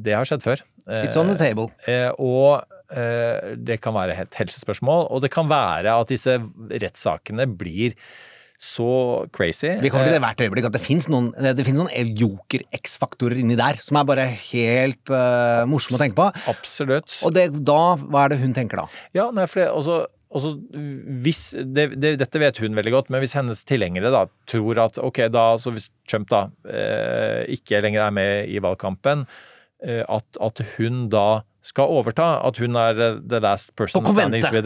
[SPEAKER 8] Det har skjedd før.
[SPEAKER 9] It's on the table.
[SPEAKER 8] Eh, og eh, det kan være et helsespørsmål, og det kan være at disse rettssakene blir så crazy.
[SPEAKER 9] Vi kommer til det hvert øyeblikk, at det fins noen, finnes noen joker-X-faktorer inni der som er bare helt uh, morsomme å tenke på.
[SPEAKER 8] Absolutt.
[SPEAKER 9] Og det, da, hva er det hun tenker da?
[SPEAKER 8] Ja, nei, for det, også, også hvis, det, det, Dette vet hun veldig godt, men hvis hennes tilhengere da tror at ok, da, så hvis Trump da eh, ikke lenger er med i valgkampen, eh, at, at, hun da skal overta, at hun er the last person standing osv.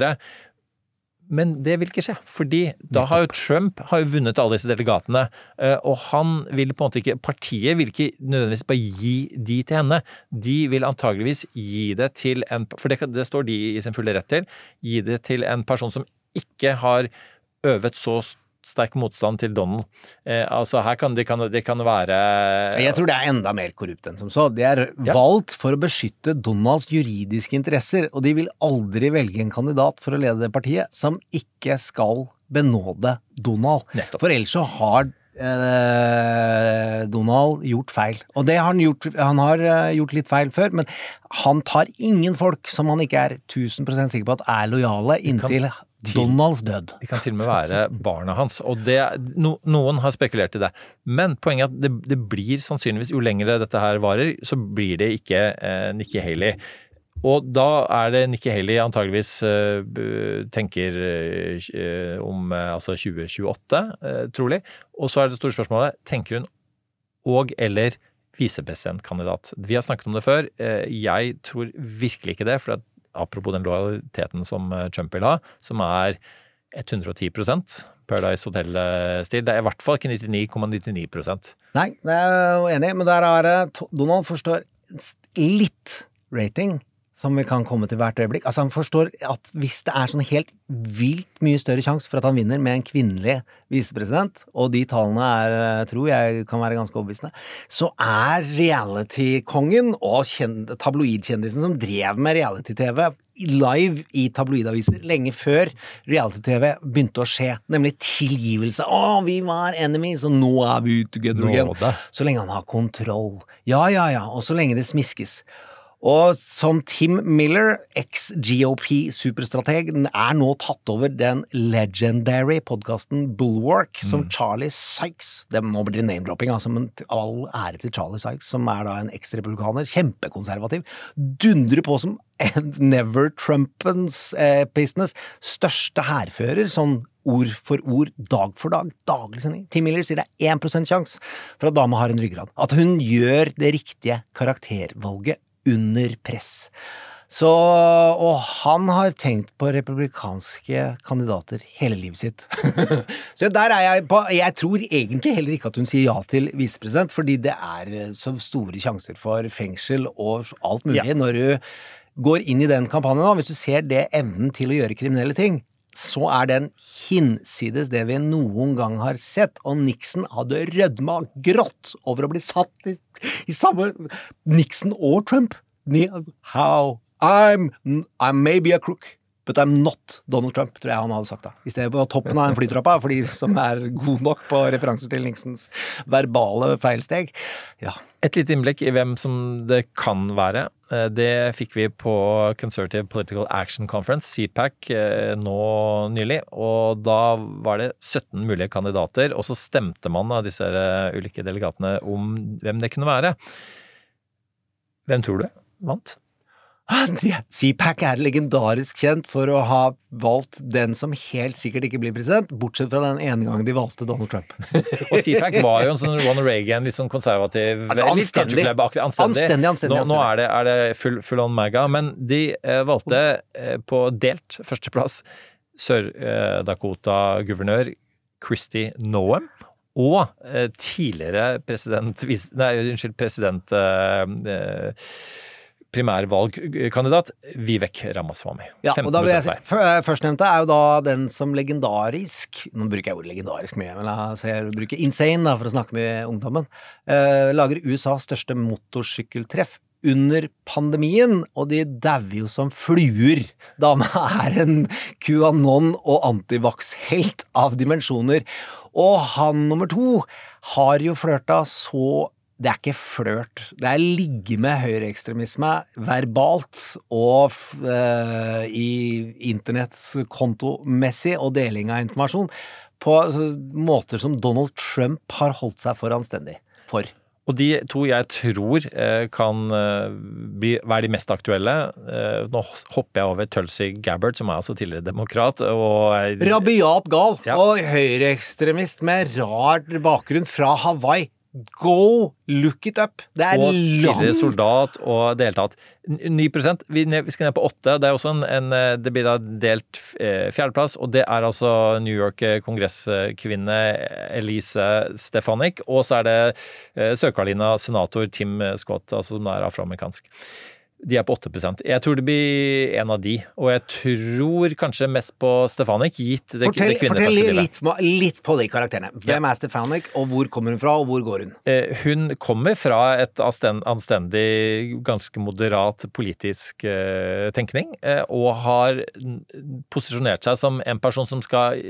[SPEAKER 8] Men det vil ikke skje, fordi da har jo Trump har jo vunnet alle disse delegatene. eh, Og han vil på en måte ikke Partiet vil ikke nødvendigvis bare gi de til henne. De vil antageligvis gi det til en For det, det står de i sin fulle rett til. Gi det til en person som ikke har øvet så sterk motstand til Donald. Eh, altså her kan det, kan det kan være
[SPEAKER 9] Jeg tror det er enda mer korrupt enn som så. De er
[SPEAKER 8] Ja.
[SPEAKER 9] valgt for å beskytte Donalds juridiske interesser, og de vil aldri velge en kandidat for å lede det partiet som ikke skal benåde Donald. For ellers så har eh, Donald gjort feil. Og det har han gjort. Han har eh, gjort litt feil før, men han tar ingen folk som han ikke er 1000% sikker på at er lojale inntil Donalds død.
[SPEAKER 8] De kan til og med være barna hans. Og det, no, noen har spekulert i det. Men poenget er at det, det blir sannsynligvis, jo lenger dette her varer, så blir det ikke eh, Nikki Haley. Og da er det Nikki Haley antageligvis eh, tenker eh, om eh, altså 2028, eh, trolig. Og så er det store spørsmålet, tenker hun og eller visepresidentkandidat? Vi har snakket om det før. Eh, jeg tror virkelig ikke det. for at apropos den lojaliteten som eh, Trump vil ha, som er 110 Paradise Hotel-stil. Det er i hvert fall ikke 99,99%
[SPEAKER 9] Nei, det er jeg enig men der er Donald forstår litt rating, som vi kan komme til hvert øyeblikk. Altså Han forstår at hvis det er sånn helt vilt mye større sjanse for at han vinner med en kvinnelig visepresident, og de tallene er, eh, tror jeg kan være ganske overbevisende, så er reality-kongen og tabloidkjendisen som drev med reality-TV live i tabloidaviser lenge før reality-TV begynte å skje, nemlig tilgivelse. Å, vi var enemies, og nå er vi together again. Så lenge han har kontroll. Ja, ja, ja, og så lenge det smiskes. Og som Tim Miller, eks-GOP-superstrateg, er nå tatt over den legendary podkasten Bulwark, som Charlie Sykes det Nå blir det name-dropping, altså, men all ære til Charlie Sykes, som er da en eksrepublikaner, kjempekonservativ, dundrer på som Never Trumpens eh, business største hærfører, sånn ord for ord, dag for dag, daglig sending. Tim Miller sier det er 1 sjanse for at dama har en ryggrad. At hun gjør det riktige karaktervalget under press. Så, og han har tenkt på republikanske kandidater hele livet sitt. så der er jeg på Jeg tror egentlig heller ikke at hun sier ja til visepresident, fordi det er så store sjanser for fengsel og alt mulig
[SPEAKER 8] Ja.
[SPEAKER 9] når du går inn i den kampanjen. da. Hvis du ser det evnen til å gjøre kriminelle ting, så er den hinsides det vi noen gang har sett. Og Nixon hadde rødma grått over å bli satt i, i samme Nixon og Trump. How? I'm, I'm maybe a crook, but I'm not Donald Trump, tror jeg han hadde sagt da. I stedet på toppen av den flytrappa, for de som er gode nok på referanser til Nixons verbale feilsteg. Ja.
[SPEAKER 8] Et lite innblikk i hvem som det kan være. Eh, Det fikk vi på Conservative Political Action Conference, CPAC, eh, nå nylig. Og da var det 17 mulige kandidater, og så stemte man av disse eh, ulike delegatene om hvem det kunne være. Hvem tror du vant?
[SPEAKER 9] CPAC er legendarisk kjent for å ha valgt den som helt sikkert ikke blir president, bortsett fra den ene gangen de valgte Donald Trump.
[SPEAKER 8] Og CPAC var jo en sånn Ronald Reagan, litt sånn konservativ
[SPEAKER 9] Altså, anstendig.
[SPEAKER 8] anstendig.
[SPEAKER 9] Anstendig, anstendig,
[SPEAKER 8] Nå, nå er det, er det full, full on maga, men de eh, valgte eh, på delt førsteplass Sør-Dakota-guvernør Christy Noem. Og eh, tidligere president Nei, unnskyld, president eh, eh, Primærvalgkandidat Vivek Ramaswamy.
[SPEAKER 9] Ja, og da vil jeg si,
[SPEAKER 8] 15%
[SPEAKER 9] f- Førstnevnte er jo da den som legendarisk Nå bruker jeg ordet legendarisk mye, men la oss si jeg bruker insane da, for å snakke med ungdommen. eh, lager USAs største motorsykkeltreff under pandemien, og de dauer jo som fluer. Dama er en QAnon og antivax-helt av dimensjoner. Og han nummer to har jo flørta så det er ikke flørt. Det er ligge med høyreekstremisme verbalt og uh, i internettkontomessig og deling av informasjon på altså, måter som Donald Trump har holdt seg for anstendig for.
[SPEAKER 8] Og de to jeg tror eh, kan eh, bli, være de mest aktuelle Nå hopper jeg over Tulsi Gabbard, som er altså tidligere demokrat. og
[SPEAKER 9] Rabiat gal
[SPEAKER 8] Ja.
[SPEAKER 9] og høyreekstremist med rar bakgrunn fra Hawaii. Go look it up! Det er
[SPEAKER 8] og tidligere soldat og det hele tatt. N- 9 vi, vi skal ned på 8. Det er også en, en eh, Det blir da delt eh, fjerdeplass, og det er altså New York-kongresskvinne Elise Stefanik. Og så er det eh, Sør-Carolina senator Tim Scott, altså som er afroamerikansk. De er på 8 Jeg tror det blir en av de, og jeg tror kanskje mest på Stefanik, gitt det,
[SPEAKER 9] Fortell,
[SPEAKER 8] det
[SPEAKER 9] fortell litt, litt på de karakterene. Hvem er Stefanik, og hvor kommer hun fra, og hvor går hun?
[SPEAKER 8] Eh, Hun kommer fra et anstendig, ganske moderat politisk eh, tenkning, eh, og har posisjonert seg som en person som skal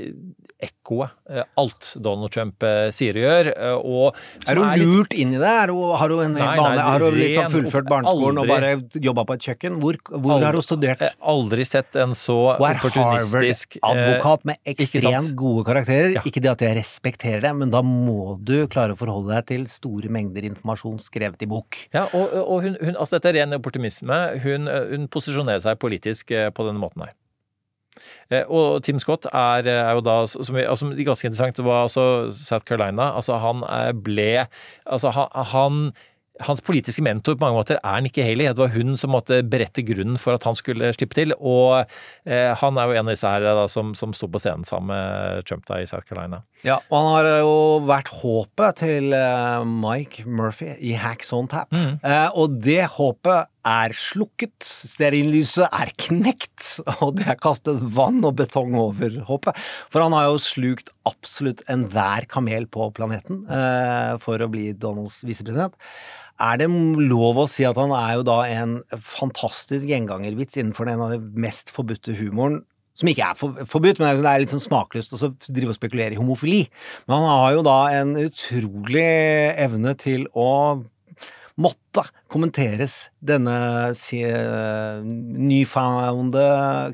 [SPEAKER 8] ekkoe eh, alt Donald Trump eh, sier og gjør. eh, Og
[SPEAKER 9] Er hun
[SPEAKER 8] litt-
[SPEAKER 9] lurt inn i det? Er hun, har hun, en
[SPEAKER 8] Nei,
[SPEAKER 9] vanlig,
[SPEAKER 8] nei,
[SPEAKER 9] har hun sånn fullført barneskolen aldri... og bare jobba på et kjøkken? Hvor, hvor
[SPEAKER 8] Aldri-
[SPEAKER 9] har hun studert?
[SPEAKER 8] eh, Aldri sett en så
[SPEAKER 9] Hun er
[SPEAKER 8] opportunistisk eh,
[SPEAKER 9] Harvard-advokat med ekstremt gode karakterer.
[SPEAKER 8] Ja.
[SPEAKER 9] Ikke det at jeg respekterer det, men da må du klare å forholde deg til store mengder informasjon skrevet i bok.
[SPEAKER 8] Ja, og, og hun, hun, altså dette er ren opportunisme. Hun, hun posisjonerer seg politisk eh, på denne måten her. Eh, Og Tim Scott er, er jo da, som altså, ganske interessant, det var altså South Carolina. Altså han eh, ble Altså han, han hans politiske mentor på mange måter er Nikki Haley. Det var hun som måtte berette grunnen for at han skulle slippe til. Og eh, han er jo en av disse her da, som, som sto på scenen sammen med Trump da i South Carolina.
[SPEAKER 9] Ja, og han har jo vært håpet til eh, Mike Murphy i Hacks on Tap. Eh, og det håpet er slukket. Stearinlyset er knekt, og det er kastet vann og betong over håpet. For han har jo slukt absolutt enhver kamel på planeten eh, for å bli Donalds visepresident. Er det lov å si at han er jo da en fantastisk gjengangervits innenfor en av de mest forbudte humoren som ikke er for, forbudt, men det er litt sånn smakløst å drive og spekulere i homofili. Men han har jo da en utrolig evne til å måtte kommenteres denne si, nyfounde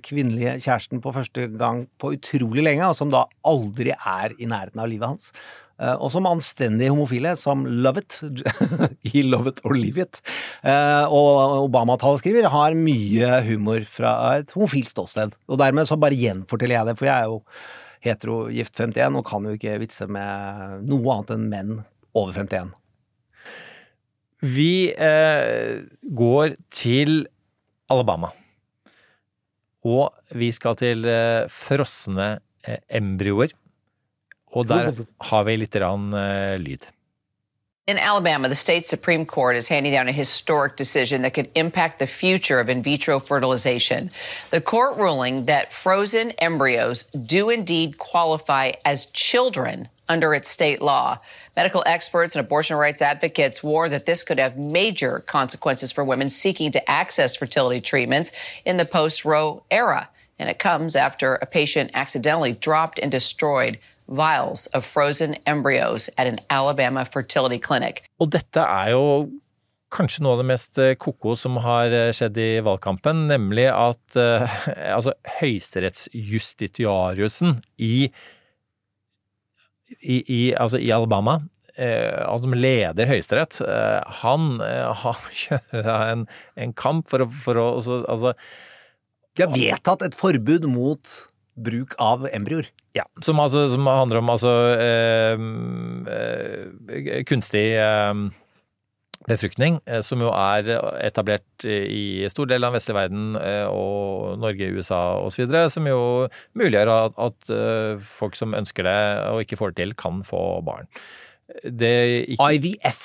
[SPEAKER 9] kvinnelige kjæresten på første gang på utrolig lenge, og som da aldri er i nærheten av livet hans. Eh, og som anstendige homofile som love it, He love it or leave it. Eh, og Obama-taleskriver har mye humor fra et homofilt ståsted. Og dermed så bare gjenforteller jeg det, for jeg er jo hetero gift 51 og kan jo ikke vitse med noe annet enn menn over 51.
[SPEAKER 8] Vi eh, går til Alabama. Og vi skal til eh, frosne eh, embryoer. Og der har vi litt rann, eh, lyd.
[SPEAKER 13] In Alabama, the state Supreme Court is handing down a historic decision that could impact the future of in vitro fertilization. The court ruling that frozen embryos do indeed qualify as children under its state law. Medical experts and abortion rights advocates warn that this could have major consequences for women seeking to access fertility treatments in the post Roe era. And it comes after a patient accidentally dropped and destroyed vials of frozen embryos at an Alabama fertility clinic.
[SPEAKER 8] Og dette er jo kanskje noe av det mest koko ko-ko som har eh, skjedd i valgkampen, nemlig at eh, altså, høyesterettsjustitiariusen i, i, i, altså, i Alabama eh, altså, som leder Høyesterett, eh, han, eh, han kjører en, en kamp for å, for å altså, altså,
[SPEAKER 9] De har vedtatt et forbud mot bruk av embryoer.
[SPEAKER 8] Ja, som, altså, som handler om altså eh, eh, kunstig eh, befruktning, eh, som jo er etablert i stor del av den vestlige verden eh, og Norge, USA osv., som jo muliggjør at, at eh, folk som ønsker det og ikke får det til, kan få barn. Det ikke,
[SPEAKER 9] IVF.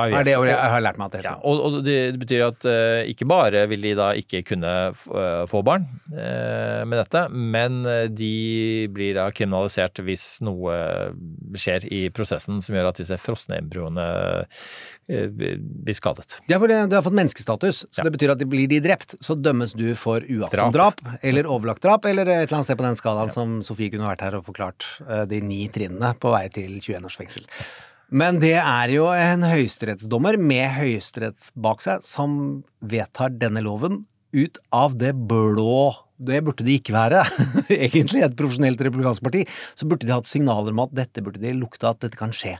[SPEAKER 9] Er det ordet jeg har lært meg at det heter.
[SPEAKER 8] Ja, og, og det, betyr at uh, ikke bare vil de da ikke kunne eh, få barn uh, med dette, men de blir da kriminalisert hvis noe skjer i prosessen som gjør at disse frosne embryoene uh, blir skadet.
[SPEAKER 9] Ja, for du har fått menneskestatus, så det betyr at blir de drept, så dømmes du for uaktsomt drap, eller overlagt drap, eller et eller annet sted på den skalaen som Sofie kunne vært her og forklart de ni trinnene på vei til 21 års fengsel. Men det er jo en høyesterettsdommer med høyesterett bak seg som vedtar denne loven ut av det blå. Det burde de ikke være. Egentlig et profesjonelt republikansk parti. Så burde de hatt signaler om at dette burde de lukte at dette kan skje.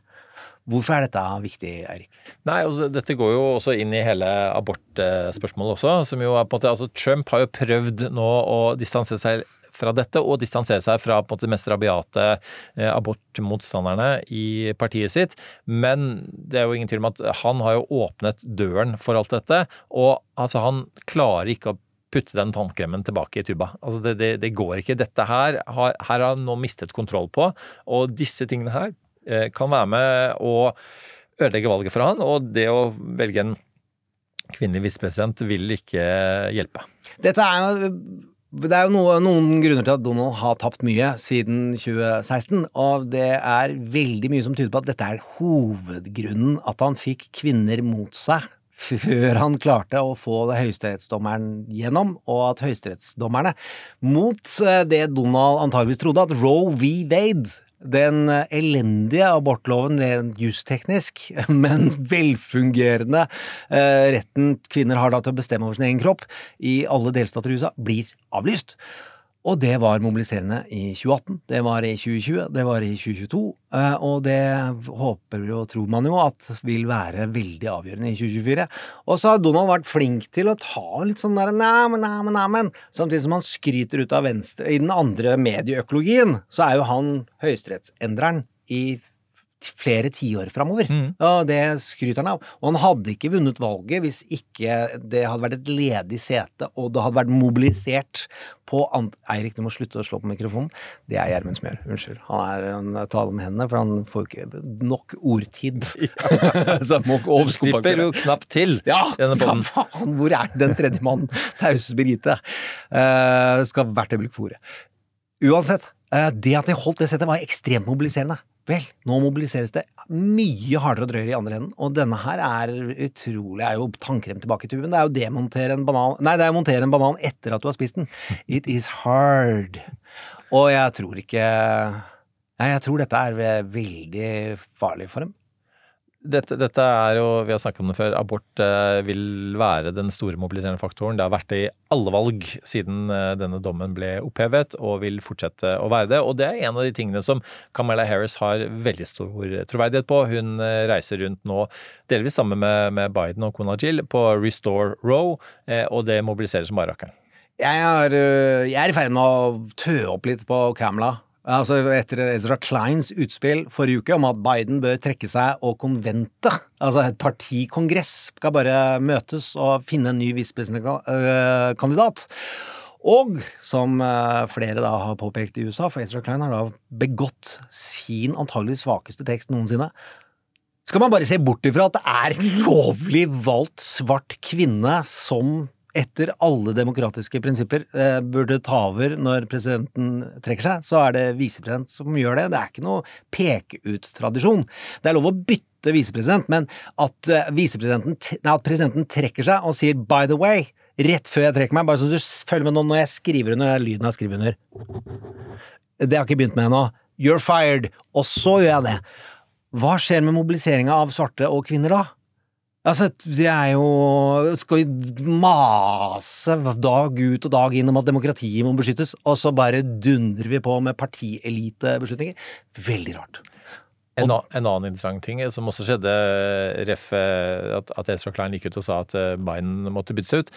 [SPEAKER 9] Hvorfor er dette viktig, Eirik?
[SPEAKER 8] Nei, altså, Dette går jo også inn i hele abortspørsmålet også. som jo er på en måte, altså Trump har jo prøvd nå å distansere seg fra dette, og distansere seg fra på en måte, de mest rabiate eh, abortmotstanderne i partiet sitt. Men det er jo ingen tvil om at han har jo åpnet døren for alt dette. Og altså, han klarer ikke å putte den tannkremen tilbake i tuba. Altså det, det, det går ikke. Dette her har, her har han nå mistet kontroll på. Og disse tingene her eh, kan være med å ødelegge valget for han, og det å velge en kvinnelig visepresident vil ikke hjelpe.
[SPEAKER 9] Dette er jo det er jo noe, noen grunner til at Donald har tapt mye siden 2016, og det er veldig mye som tyder på at dette er hovedgrunnen at han fikk kvinner mot seg før han klarte å få høyesterettsdommeren gjennom, og at høyesterettsdommerne, mot eh, det Donald antageligvis trodde, at Roe v. Wade den elendige abortloven rent justeknisk, men velfungerende eh, retten kvinner har da til å bestemme over sin egen kropp i alle delstater i USA, blir avlyst. Og det var mobiliserende i 2018, det var i 2020, det var i 2022, eh, og det håper og tror man jo at vil være veldig avgjørende i 2024. Og så har Donald vært flink til å ta litt sånn der neimen, neimen, neimen. samtidig som han skryter ut av venstre. I den andre medieøkologien så er jo han høyesterettsendreren i flere tiår framover.
[SPEAKER 8] Mm.
[SPEAKER 9] Og det skryter han av. Og han hadde ikke vunnet valget hvis ikke det hadde vært et ledig sete, og det hadde vært mobilisert på ant... Eirik, du må slutte å slå på mikrofonen. Det er Gjermund gjør. Unnskyld. Han er en taler med hendene, for han får ikke nok ordtid. Så han må ikke overskompensere.
[SPEAKER 8] Slipper jo knapt til.
[SPEAKER 9] Ja,
[SPEAKER 8] denne
[SPEAKER 9] hva faen! Hvor er den tredje mannen? Tause Birgitte. Uh, skal hvert øyeblikk fòre. Uansett, eh, det at de holdt det settet var ekstremt mobiliserende. Vel, nå mobiliseres det mye hardere og drøyere i andre enden, og denne her er utrolig er jo tannkrem tilbake i tuben. Det er jo demontere en banan Nei, det er å montere en banan etter at du har spist den. It is hard. Og jeg tror ikke Nei, jeg tror dette er veldig farlig for dem.
[SPEAKER 8] Dette, dette er jo, vi har snakket om det før, abort eh, vil være den store mobiliserende faktoren. Det har vært det i alle valg siden eh, denne dommen ble opphevet, og vil fortsette å være det. Og det er en av de tingene som Kamala Harris har veldig stor troverdighet på. Hun eh, reiser rundt nå, delvis sammen med, med Biden og kona Jill, på Restore Row, eh, og det mobiliserer som bare rakkeren.
[SPEAKER 9] Jeg øh, jeg er i ferd med å tø opp litt på Kamala. Altså Etter Ezra Kleins utspill forrige uke om at Biden bør trekke seg og konventet, altså et partikongress, skal bare møtes og finne en ny visepresidentkandidat. Og som øh, flere da har påpekt i USA, for Ezra Klein har da begått sin antagelig svakeste tekst noensinne. Skal man bare se bort ifra at det er en lovlig valgt svart kvinne som etter alle demokratiske prinsipper eh, burde ta over når presidenten trekker seg, så er det visepresident som gjør det. Det er ikke noe peke-ut-tradisjon. Det er lov å bytte visepresident, men at, eh, nei, at presidenten trekker seg og sier 'by the way' rett før jeg trekker meg, bare så du følger med nå når jeg skriver under, det er lyden jeg skriver under. Det har jeg ikke begynt med ennå. You're fired. Og så gjør jeg det. Hva skjer med mobiliseringa av svarte og kvinner da? Altså, det er jo Skal vi mase dag ut og dag inn om at demokratiet må beskyttes, og så bare dundrer vi på med partielitebeslutninger? Veldig rart.
[SPEAKER 8] En, en annen interessant ting som også skjedde, ref eh, at, at Ezra Klein gikk ut og sa at eh, Biden måtte bytte seg ut,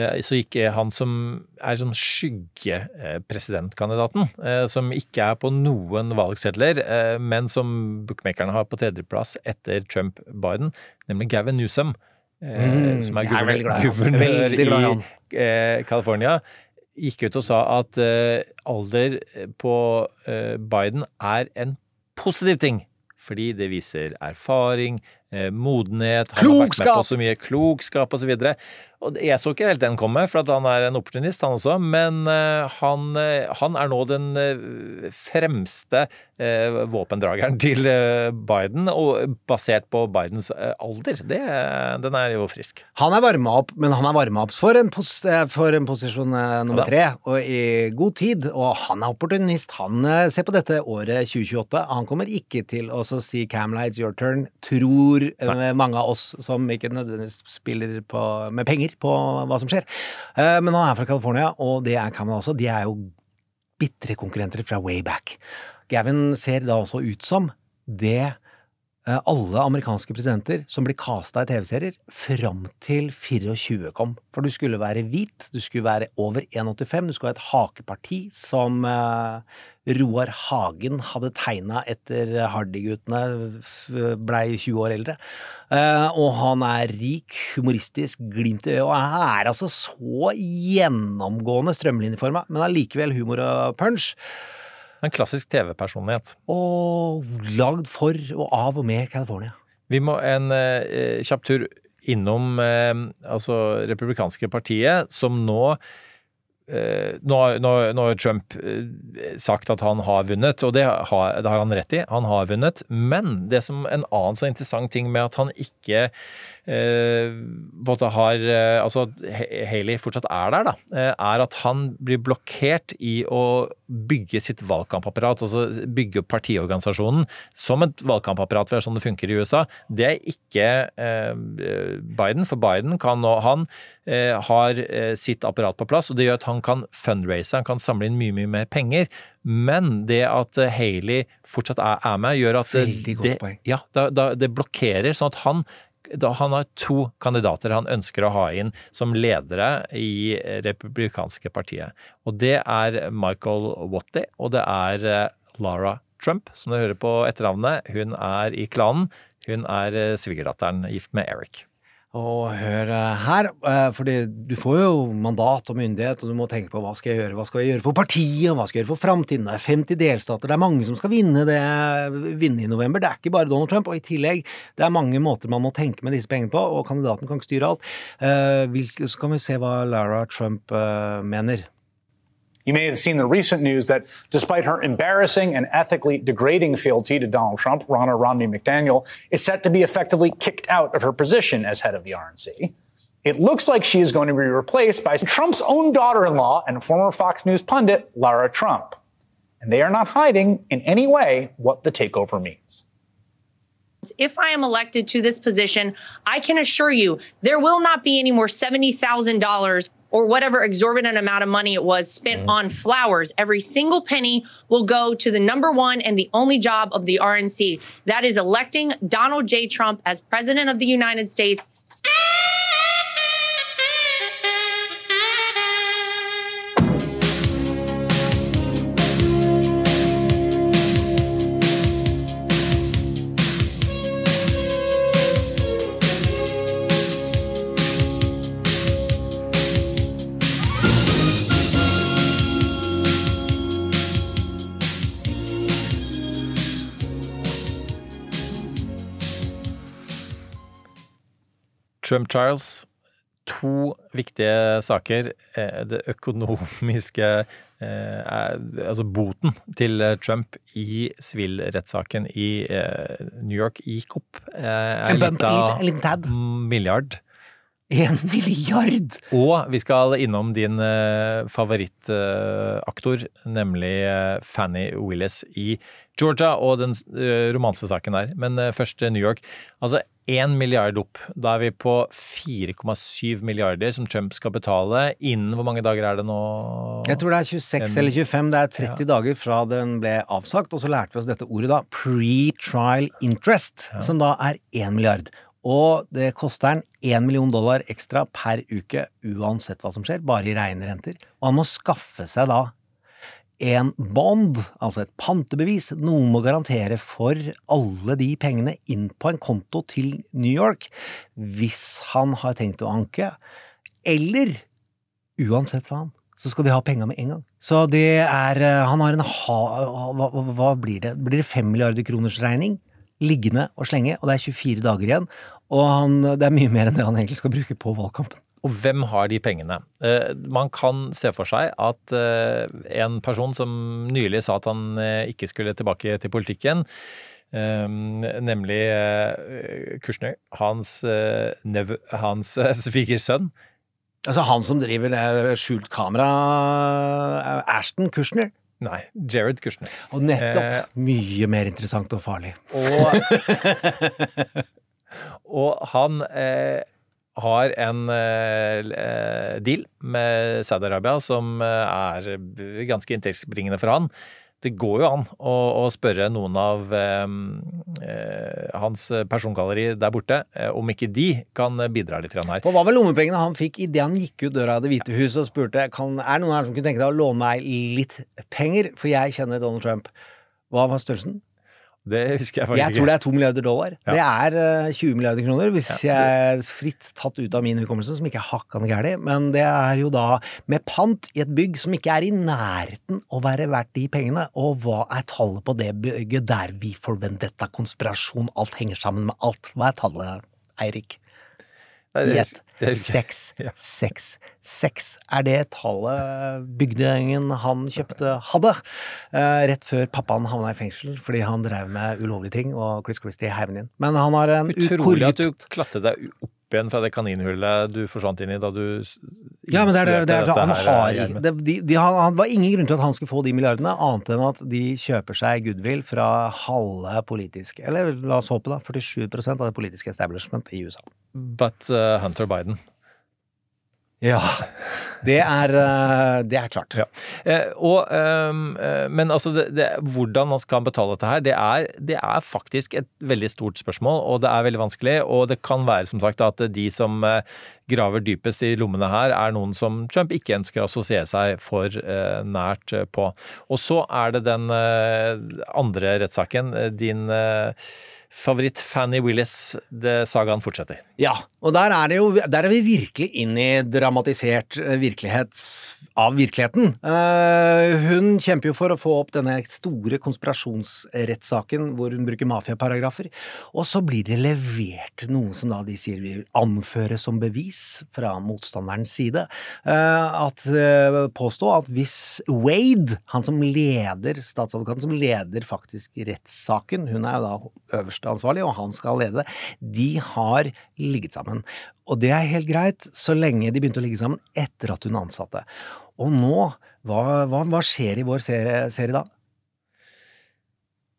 [SPEAKER 8] eh, så gikk eh, han som er sånn skyggepresidentkandidaten, eh, som ikke er på noen valgsedler, eh, men som bookmakerne har på tredjeplass etter Trump-Biden, nemlig Gavin Newsom. eh,
[SPEAKER 9] Mm,
[SPEAKER 8] som er
[SPEAKER 9] er han.
[SPEAKER 8] guvernør
[SPEAKER 9] i
[SPEAKER 8] eh, California gikk ut og sa at eh, alder på eh, Biden er en positiv ting. Fordi det viser erfaring, eh, modenhet, han har vært med på så mye klokskap osv. Og jeg så ikke helt den komme, for han er en opportunist, han også. Men eh, han, eh, han er nå den fremste våpendrageren til Biden, og basert på Bidens alder. Det, den er jo frisk.
[SPEAKER 9] Han er varma opp, men han er varma opp for en, pos for en posisjon nummer
[SPEAKER 8] Ja
[SPEAKER 9] tre, og i god tid. Og han er opportunist. Han ser på dette året 2028. Han kommer ikke til å si 'Camela, it's your turn', tror tror Nei. mange av oss som ikke nødvendigvis spiller på, med penger på hva som skjer. Eh, Men han er fra California, og det er Cameron også. De er jo bitre konkurrenter fra way back. Gavin ser da også ut som det eh, alle amerikanske presidenter som blir casta i TV-serier fram til 24 kom. For du skulle være hvit, du skulle være over 1,85, du skulle ha et hakeparti som eh, Roar Hagen hadde tegna etter Hardy-guttene blei 20 år eldre. Eh, og han er rik, humoristisk, glimt i øyet, og er altså så gjennomgående strømlinjeforma, men allikevel humor og punch.
[SPEAKER 8] En klassisk TV-personlighet.
[SPEAKER 9] Og lagd for og av og med California.
[SPEAKER 8] Vi må en eh, kjapp tur innom eh, altså republikanske partiet, som nå nå, nå, har Trump eh, sagt at han har vunnet, og det har, det har han rett i. Han har vunnet. Men det som en annen så interessant ting med at han ikke eh, måte har eh, Altså at Haley fortsatt er der, da, eh, er at han blir blokkert i å bygge sitt valgkampapparat. Altså bygge partiorganisasjonen som et valgkampapparat, for det er sånn det funker i USA. Det er ikke eh, Biden, for Biden kan nå Han eh, har eh, sitt apparat på plass, og det gjør at han kan fundraise, han kan samle inn mye, mye mer penger. Men det at eh, Haley fortsatt er, med, gjør at eh, det, ja, det blokkerer, sånn at han da han har to kandidater han ønsker å ha inn som ledere i republikanske partiet. Og det er Michael Watley, og det er eh, Lara Trump, som du hører på etternavnet. Hun er i klanen. Hun er eh, svigerdatteren gift med Eric.
[SPEAKER 9] Og hør eh, her, eh, fordi du får jo mandat og myndighet, og du må tenke på hva skal jeg gjøre, hva skal jeg gjøre for partiet, og hva skal jeg gjøre for framtiden. Det er 50 delstater, det er mange som skal vinne det, vinne i november. Det er ikke bare Donald Trump, og i tillegg, det er mange måter man må tenke med disse pengene på, og kandidaten kan ikke styre alt. Eh, Så kan vi se hva Lara Trump eh, mener.
[SPEAKER 14] You may have seen the recent news that despite her embarrassing and ethically degrading fealty to Donald Trump, Ronna Romney McDaniel is set to be effectively kicked out of her position as head of the RNC. It looks like she is going to be replaced by Trump's own daughter in law and former Fox News pundit, Lara Trump. And they are not hiding in any way what the takeover means.
[SPEAKER 15] If I am elected to this position, I can assure you there will not be any more $70,000 or whatever exorbitant amount of money it was spent mm-hmm. on flowers. Every single penny will go to the number one and the only job of the RNC. That is electing Donald J. Trump as president of the United States.
[SPEAKER 8] Trump Trials. To viktige saker. Eh, Det økonomiske eh, Altså boten til eh, Trump i sivilrettssaken i New York gikk opp.
[SPEAKER 9] en liten tad.
[SPEAKER 8] milliard.
[SPEAKER 9] En milliard!
[SPEAKER 8] Og vi skal innom din eh, favorittaktor, nemlig eh, Fanny Willis i Georgia og den eh, romansesaken der. Men først New York. Altså én milliard opp. Da er vi på 4,7 milliarder som Trump skal betale innen Hvor mange dager er det nå?
[SPEAKER 9] Jeg tror det er 26
[SPEAKER 8] En-
[SPEAKER 9] eller 25. Det er 30 dager fra den ble avsagt, og så lærte vi oss dette ordet da, pre-trial interest, som da er 1 milliard. Og det koster han 1 million dollar ekstra per uke uansett hva som skjer, bare i rene renter. Og han må skaffe seg da en bond, altså et pantebevis. Noen må garantere for alle de pengene inn på en konto til New York hvis han har tenkt å anke. Eller uansett hva han, så skal de ha penga med en gang. Så det er eh, Han har en ha... Hva, hva, blir det? Blir det fem milliarder kroners regning? Liggende og slenge, og det er 24 dager igjen. Og han, det er mye mer enn det han egentlig skal bruke på valgkampen.
[SPEAKER 8] Og hvem har de pengene? Eh, Man kan se for seg at eh, en person som nylig sa at han eh, ikke skulle tilbake til politikken, nemlig Kushner, hans, nev hans svigersønn
[SPEAKER 9] Altså han som driver det skjult kamera, Ashton Kushner.
[SPEAKER 8] Nei, Jared Kushner.
[SPEAKER 9] Og nettopp.
[SPEAKER 8] Eh,
[SPEAKER 9] Mye mer interessant og farlig.
[SPEAKER 8] Og og han eh, har en eh, deal med Saudi-Arabia som eh, er ganske inntektsbringende for han. Det går jo an å, å spørre noen av eh, eh, hans persongalleri der borte eh, om ikke de kan bidra litt her.
[SPEAKER 9] For hva var lommepengene han fikk idet han gikk ut døra av Det hvite hus og spurte kan, er det noen her som kunne tenke deg å låne meg litt penger, for jeg kjenner Donald Trump. Hva var størrelsen?
[SPEAKER 8] Det husker jeg faktisk
[SPEAKER 9] Jeg tror det er 2 milliarder dollar.
[SPEAKER 8] Ja.
[SPEAKER 9] Det er eh, 20 milliarder kroner, hvis jeg er fritt tatt ut av min hukommelse, som ikke er hakkande gæren. Men det er jo da med pant i et bygg som ikke er i nærheten å være verdt de pengene. Og hva er tallet på det bygget der vi får vendetta, konspirasjon, alt henger sammen med alt? Hva er tallet, Eirik? Gjett. Seks. Seks. Seks er det tallet bygdegjengen han kjøpte, hadde. Eh, rett før pappaen havna i fengsel fordi han drev med ulovlige ting, og Chris Christie heiv han inn. Men han har en
[SPEAKER 8] Utrolig at du klatret deg opp igjen fra det kaninhullet du forsvant inn i da du
[SPEAKER 9] Ja, men det er det, det er,
[SPEAKER 8] det
[SPEAKER 9] han har
[SPEAKER 8] Gjermund.
[SPEAKER 9] det, de, de, han, var ingen grunn til at han skulle få de milliardene, annet enn at de kjøper seg goodwill fra halve politiske Eller la oss håpe, da. 47 av det politiske establishment i USA.
[SPEAKER 8] But uh, Hunter Biden.
[SPEAKER 9] Ja. Det er, eh, det er klart.
[SPEAKER 8] Ja. Eh, og, ehm, eh, men altså, det, det, hvordan man skal betale dette her, det er, det er faktisk et veldig stort spørsmål, og det er veldig vanskelig. Og det kan være som sagt at de som graver dypest i lommene her, er noen som Trump ikke ønsker å assosiere seg for nært på. Og så er det den andre rettssaken, din favoritt Fanny Willis. Det sagaen fortsetter.
[SPEAKER 9] Ja, og der er, jo, der er vi virkelig inn i dramatisert eh, virkelighet av virkeligheten. Eh, hun kjemper jo for å få opp denne store konspirasjonsrettssaken hvor hun bruker mafiaparagrafer, og så blir det levert noe som da de sier vil anføre som bevis fra motstanderens side. eh, at eh, påstå at hvis Wade, han som leder, statsadvokaten som leder faktisk rettssaken, hun er jo da øverste ansvarlig, og han skal lede det, de har ligget sammen. Og det er helt greit, så lenge de begynte å ligge sammen etter at hun ansatte. Og nå, hva, hva, hva skjer i vår serie, serie da?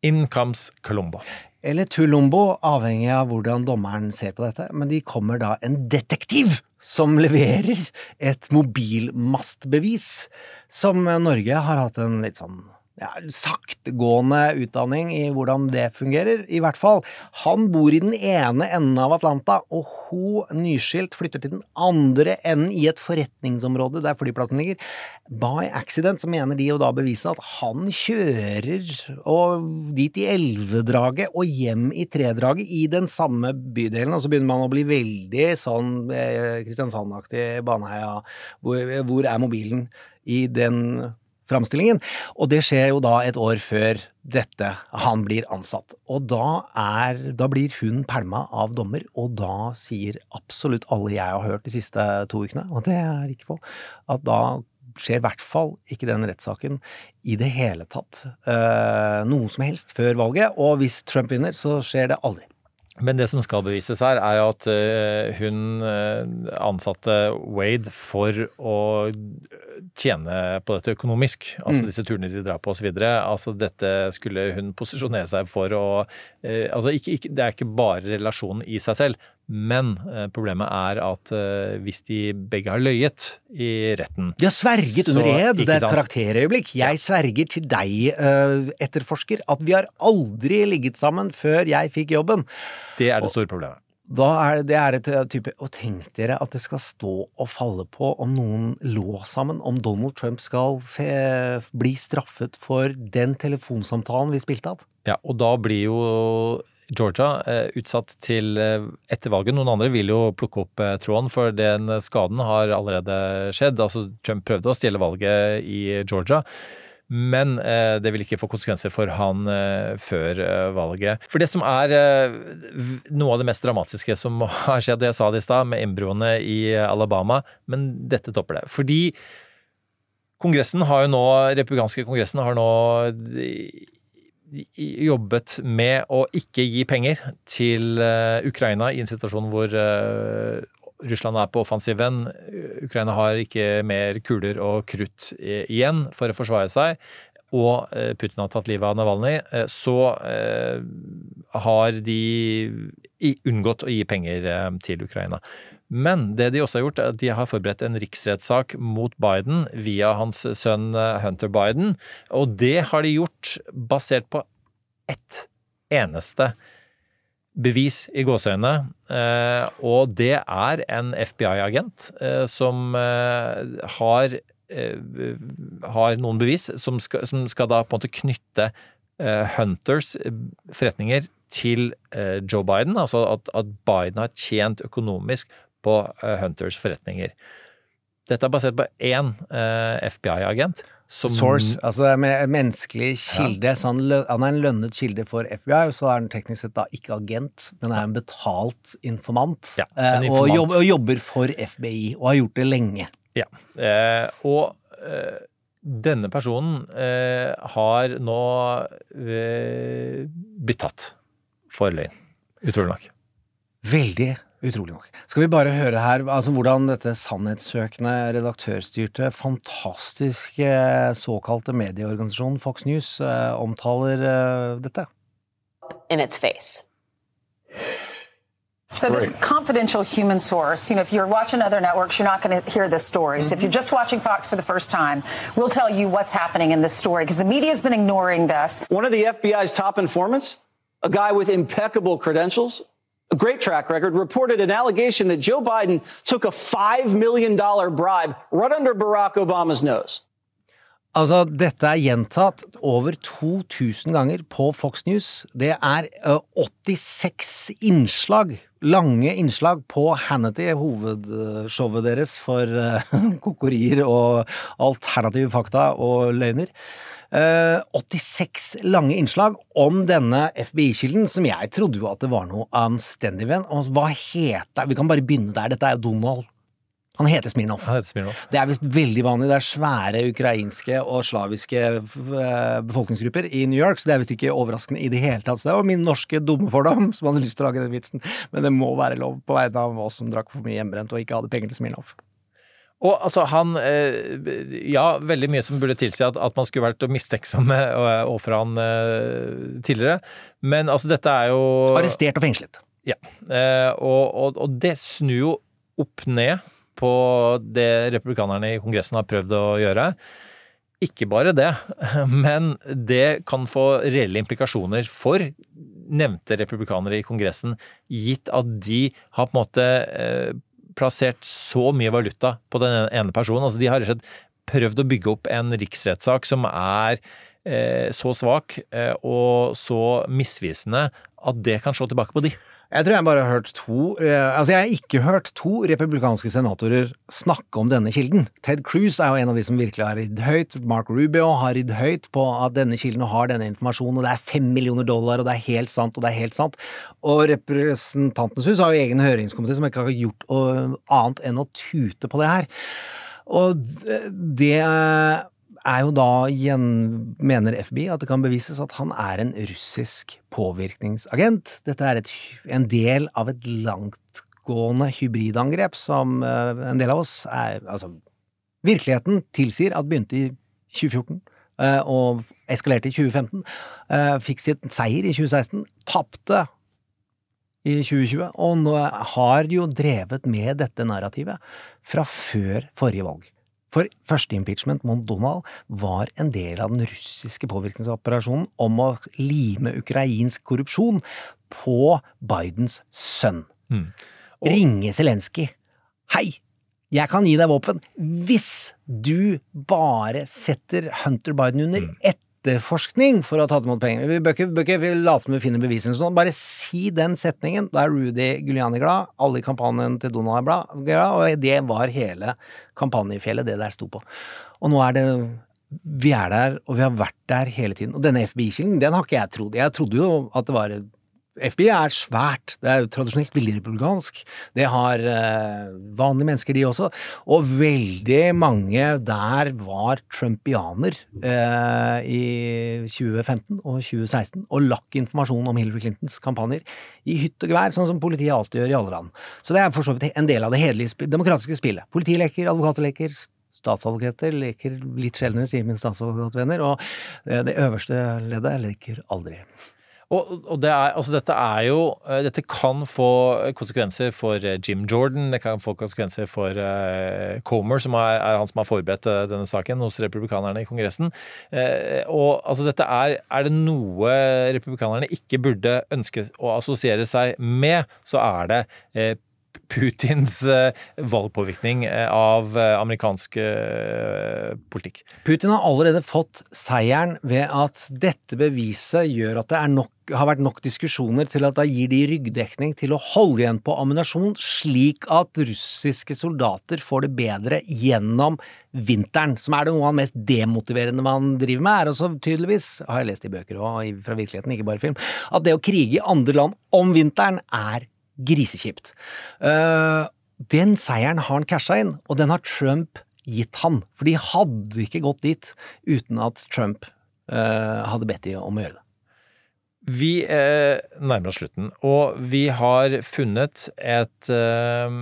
[SPEAKER 8] In comes Colombo.
[SPEAKER 9] Eller Tulumbo, avhengig av hvordan dommeren ser på dette. Men de kommer da en detektiv som leverer et mobilmastbevis, som Norge har hatt en litt sånn ja, saktegående utdanning i hvordan det fungerer. I hvert fall. Han bor i den ene enden av Atlanta, og hun nyskilt flytter til den andre enden i et forretningsområde der flyplassen ligger. By accident så mener de jo da bevise at han kjører dit i elvedraget og hjem i tredraget i den samme bydelen, og så begynner man å bli veldig sånn eh, Kristiansand-aktig Baneheia. Hvor, hvor er mobilen i den framstillingen. Og det skjer jo da et år før dette, han blir ansatt. Og da er, da blir hun pælma av dommer, og da sier absolutt alle jeg har hørt de siste to ukene, og det er ikke få, at da skjer i hvert fall ikke den rettssaken i det hele tatt eh, noe som helst før valget, og hvis Trump vinner, så skjer det aldri.
[SPEAKER 8] Men det som skal bevises her, er at eh, hun eh, ansatte Wade for å tjene på dette økonomisk. Altså
[SPEAKER 9] Mm.
[SPEAKER 8] disse turene de drar på osv. Altså dette skulle hun posisjonere seg for å eh, Altså ikke, ikke, det er ikke bare relasjonen i seg selv, men eh, problemet er at eh, hvis de begge har løyet i retten
[SPEAKER 9] De har sverget under ed. Det er et karakterøyeblikk. Jeg sverger til deg, eh, etterforsker, at vi har aldri ligget sammen før jeg fikk jobben.
[SPEAKER 8] Det er det store problemet.
[SPEAKER 9] Da er det er et type Og tenk dere at det skal stå og falle på om noen lå sammen, om Donald Trump skal fe, bli straffet for den telefonsamtalen vi spilte av.
[SPEAKER 8] Ja, og da blir jo Georgia eh, utsatt til eh, etter valget. Noen andre vil jo plukke opp eh, tråden, for den skaden har allerede skjedd. Altså, Trump prøvde å stjele valget i Georgia. Men det vil ikke få konsekvenser for han før valget. For det som er noe av det mest dramatiske som har skjedd, og jeg sa det i stad, med embryoene i Alabama, men dette topper det. Fordi Kongressen har jo nå, republikanske kongressen har nå jobbet med å ikke gi penger til eh, Ukraina i en situasjon hvor eh, Russland er på offensiven. Ukraina har ikke mer kuler og krutt igjen for å forsvare seg. Og eh, Putin har tatt livet av Navalnyj. eh, Så eh, har de unngått å gi penger til Ukraina. Men det de også har gjort, er at de har forberedt en riksrettssak mot Biden via hans sønn Hunter Biden, og det har de gjort basert på ett eneste bevis i gåseøyne, eh, og det er en FBI-agent som har, har noen bevis som skal, som skal da på en måte knytte eh, Hunters eh, forretninger til eh, Joe Biden, altså at, at Biden har tjent økonomisk på eh, Hunters forretninger. Dette er basert på én eh, FBI-agent. som-
[SPEAKER 9] Source, altså det er med menneskelig kilde. Så han, han er en lønnet kilde for FBI, og så er han teknisk sett da ikke agent, men er en betalt informant.
[SPEAKER 8] en
[SPEAKER 9] informant. Og, jobb, og jobber for FBI, og har gjort det lenge.
[SPEAKER 8] Ja. Eh, og eh, denne personen eh, har nå eh, blitt tatt for løgn. Utrolig nok.
[SPEAKER 9] Veldig utrolig nok. Skal vi bare høre her altså hvordan dette sannhetssøkende, redaktørstyrte, fantastiske såkalte medieorganisasjonen Fox News eh, omtaler eh, dette?
[SPEAKER 16] in its face. So this confidential human source, you know, if you're watching other networks, you're not going to hear this story. So if mm-hmm. you're just watching Fox for the first time, we'll tell you what's happening in this story because the media has been ignoring this.
[SPEAKER 17] One of the FBI's top informants, a guy with impeccable credentials, a great track record, reported an allegation that Joe Biden took a $5 million bribe right under Barack Obama's nose.
[SPEAKER 9] Altså, dette er gjentatt over 2000 ganger på Fox News. Det er 86 innslag, lange innslag, på Hannity, hovedshowet deres for uh, kokorier og alternative fakta og løgner. Eh, 86 lange innslag om denne FBI-kilden, som jeg trodde jo at det var noe anstendig ved. Hva heter Vi kan bare begynne der. Dette er Donald. Han heter Smirnov. Det er visst veldig vanlig. Det er svære ukrainske og slaviske eh, befolkningsgrupper i New York, så det er visst ikke overraskende i det hele tatt. Så det var min norske dumme fordom som hadde lyst til å lage den vitsen. Men det må være lov på vegne av oss som drakk for mye hjemmebrent og ikke hadde penger til Smirnov.
[SPEAKER 8] Og altså, han eh, Ja, veldig mye som burde tilsi at, at man skulle vært mistenksomme overfor han eh, tidligere. Men altså, dette er jo
[SPEAKER 9] Arrestert og fengslet.
[SPEAKER 8] Ja. Eh, og, og, og det snur jo opp ned på det republikanerne i Kongressen har prøvd å gjøre. Ikke bare det, men det kan få reelle implikasjoner for nevnte republikanere i Kongressen, gitt at de har på en måte eh, plassert så mye valuta på den ene personen. Altså de har rett og slett prøvd å bygge opp en riksrettssak som er eh, så svak eh, og så misvisende at det kan slå tilbake på de.
[SPEAKER 9] Jeg tror jeg bare har hørt to eh, Altså, jeg har ikke hørt to republikanske senatorer snakke om denne kilden. Ted Cruz er jo en av de som virkelig har ridd høyt. Mark Rubio har ridd høyt på at denne kilden har denne informasjonen, og det er fem millioner dollar, og det er helt sant, og det er helt sant. Og Representantens hus har jo egen høringskomité som ikke har gjort annet enn å tute på det her. Og det er jo da igjen, mener FBI at det kan bevises at han er en russisk påvirkningsagent. Dette er et, en del av et langtgående hybridangrep som eh, en del av oss er Altså, virkeligheten tilsier at begynte i 2014 eh, og eskalerte i 2015. eh, Fikk sitt seier i 2016. Tapte i 2020, og nå har jo drevet med dette narrativet fra før forrige valg. For første impeachment mot Donald var en del av den russiske påvirkningsoperasjonen om å lime ukrainsk korrupsjon på Bidens sønn. Ringe Zelenskyj. Hei! Jeg kan gi deg våpen hvis du bare setter Hunter Biden under etterforskning for å ha tatt imot penger. Vi bør ikke, bør ikke late som vi finner bevisene sånn. Bare si den setningen. Da er Rudy Giuliani glad, alle i kampanjen til Donald er glad, og det var hele kampanjefjellet det der sto på. Og nå er det Vi er der, og vi har vært der hele tiden. Og denne FBI-kilden, den har ikke jeg trodd. Jeg trodde jo at det var FBI er svært. Det er jo tradisjonelt veldig republikansk. Det har eh, vanlige mennesker, de også. Og veldig mange der var trumpianer eh, i 2015 og 2016 og lakk informasjon om Hillary Clintons kampanjer i hytt og gevær, sånn som politiet alltid gjør i alle land. Så det er for så vidt en del av det hederlige demokratiske spillet. Politiet leker, statsadvokater leker litt sjeldnere, sier mine statsadvokatvenner, og eh, det øverste leddet leker aldri.
[SPEAKER 8] Og, og det er, altså dette er jo eh, Dette kan få konsekvenser for eh, Jim Jordan, det kan få konsekvenser for uh, Comer, som er, er, han som har forberedt uh, denne saken hos republikanerne i Kongressen. Uh, og altså dette er Er det noe republikanerne ikke burde ønske å assosiere seg med, så er det Putins valgpåvirkning av amerikansk politikk.
[SPEAKER 9] Putin har allerede fått seieren ved at dette beviset gjør at det nok har vært nok diskusjoner til at da gir de ryggdekning til å holde igjen på ammunisjon, slik at russiske soldater får det bedre gjennom vinteren, som er det noe av det mest demotiverende man driver med, er også tydeligvis, har jeg lest i bøker og fra virkeligheten, ikke bare film, at det å krige i andre land om vinteren er grisekjipt. Uh, den seieren har han casha inn, og den har Trump gitt han. For de hadde ikke gått dit uten at Trump uh, hadde bedt de om å gjøre det.
[SPEAKER 8] Vi eh, nærmer oss slutten, og vi har funnet et, eh,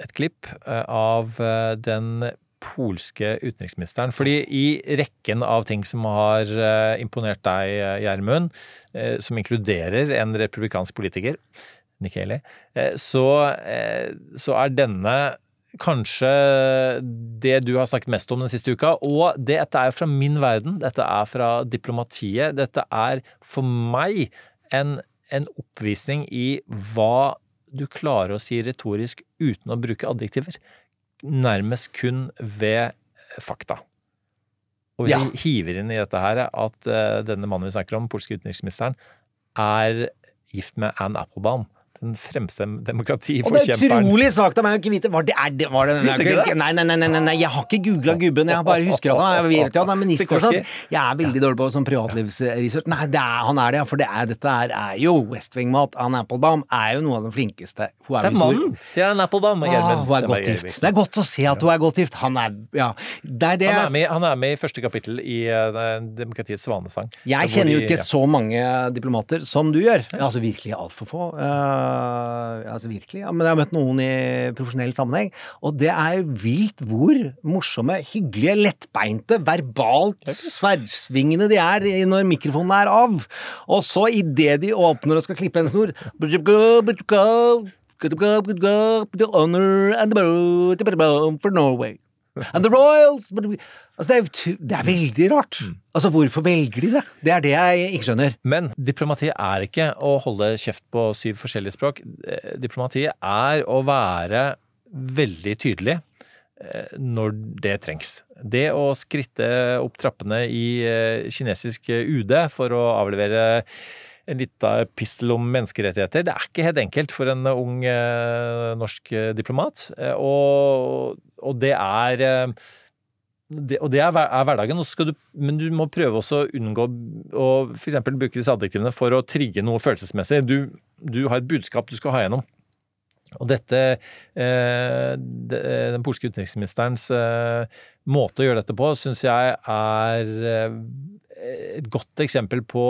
[SPEAKER 8] et klipp eh, av den polske utenriksministeren. Fordi i rekken av ting som har imponert deg, Gjermund, som inkluderer en republikansk politiker, Nikki Haley, så, så er denne kanskje det du har snakket mest om den siste uka. Og dette er fra min verden. Dette er fra diplomatiet. Dette er for meg en, en oppvisning i hva du klarer å si retorisk uten å bruke adjektiver. Nærmest kun ved fakta. Og hvis ja. vi hiver inn i dette her at uh, denne mannen vi snakker om, polske utenriksministeren, er gift med Anne Applebaum, den fremste demokratiforkjemperen.
[SPEAKER 9] Og det er utrolig svakt av meg å ikke vite var det er det, var det,
[SPEAKER 8] Visste ikke det?
[SPEAKER 9] Nei, nei, nei, nei, nei, jeg har ikke googla gubben. Jeg bare husker at han jeg vet jo han er minister og sånn. Jeg er veldig dårlig på sånn privatlivsresearch. Nei, er, han er det, ja. For det er, dette er, er jo West Wing-mat. Anne Applebaum er jo noe av den flinkeste.
[SPEAKER 8] Hun er det er mannen til Ann Applebaum.
[SPEAKER 9] Ah, hun er godt gift. Det er godt å se at hun er godt gift. Han er ja.
[SPEAKER 8] Det er det han, er med, han er med i første kapittel i uh, Demokratiets svanesang.
[SPEAKER 9] Jeg kjenner jo ikke ja. så mange diplomater som du gjør. Altså virkelig altfor få. Uh, altså virkelig. Ja, men jeg har møtt noen i profesjonell sammenheng, og det er vilt hvor morsomme, hyggelige, lettbeinte, verbalt sverdsvingende de er når mikrofonen er av. Og så idet de åpner og skal klippe en snor the honor and the for Norway. And the Royals Altså, det, er, det, er, veldig rart. Mm. Altså, Hvorfor velger de det? Det er det jeg ikke skjønner.
[SPEAKER 8] Men diplomatiet er ikke å holde kjeft på syv forskjellige språk. Diplomatiet er å være veldig tydelig eh, når det trengs. Det å skritte opp trappene i eh, kinesisk UD for å avlevere en lita pistol om menneskerettigheter. Det er ikke helt enkelt for en ung norsk diplomat. Og, og det er det, og det er, er hverdagen, du, men du må prøve også å unngå å f.eks. bruke disse adjektivene for å trigge noe følelsesmessig. Du, du, har et budskap du skal ha gjennom. Og dette eh, Den polske utenriksministerens eh, måte å gjøre dette på, syns jeg er eh, et godt eksempel på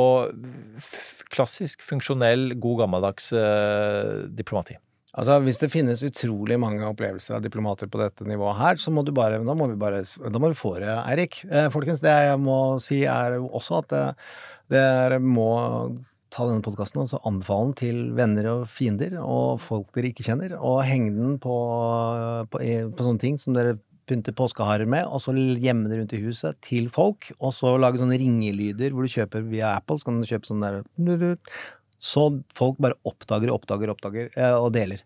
[SPEAKER 8] klassisk, funksjonell, god gammeldags eh, diplomati.
[SPEAKER 9] Altså, Hvis det finnes utrolig mange opplevelser av diplomater på dette nivået her, så må du bare Da må vi bare Da må vi få det, Eirik. Eh, folkens, det jeg må si er jo også at dere må ta denne podkasten og så anbefale den til venner og fiender og folk dere ikke kjenner, og henge den på, på, på sånne ting som dere pynte påskeharer med, og så gjemme det rundt i huset til folk, og så lage sånne ringelyder hvor du kjøper via Apple, så kan du kjøpe sånn der så folk bare oppdager og oppdager oppdager eh, og deler.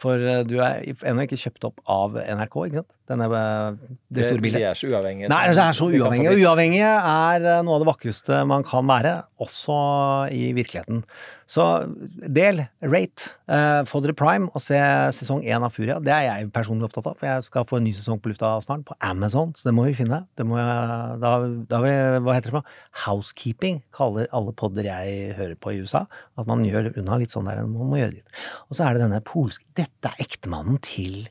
[SPEAKER 9] For eh, du er ennå ikke kjøpt opp av NRK, ikke sant? Denne, eh, det store bildet.
[SPEAKER 8] De er så uavhengige.
[SPEAKER 9] Nei, det er så uavhengige. Uavhengige er noe av det vakreste man kan være, også i virkeligheten. Så del, rate, uh, få dere prime og se sesong én av Furia. Det er jeg personlig opptatt av, for jeg skal få en ny sesong på lufta snart, på Amazon, så det må vi finne. Må jeg, da, da vi, hva heter det for noe? Housekeeping kaller alle podder jeg hører på i USA. At man gjør unna litt sånn der man må gjøre dit. Og så er det denne polske Dette er ektemannen til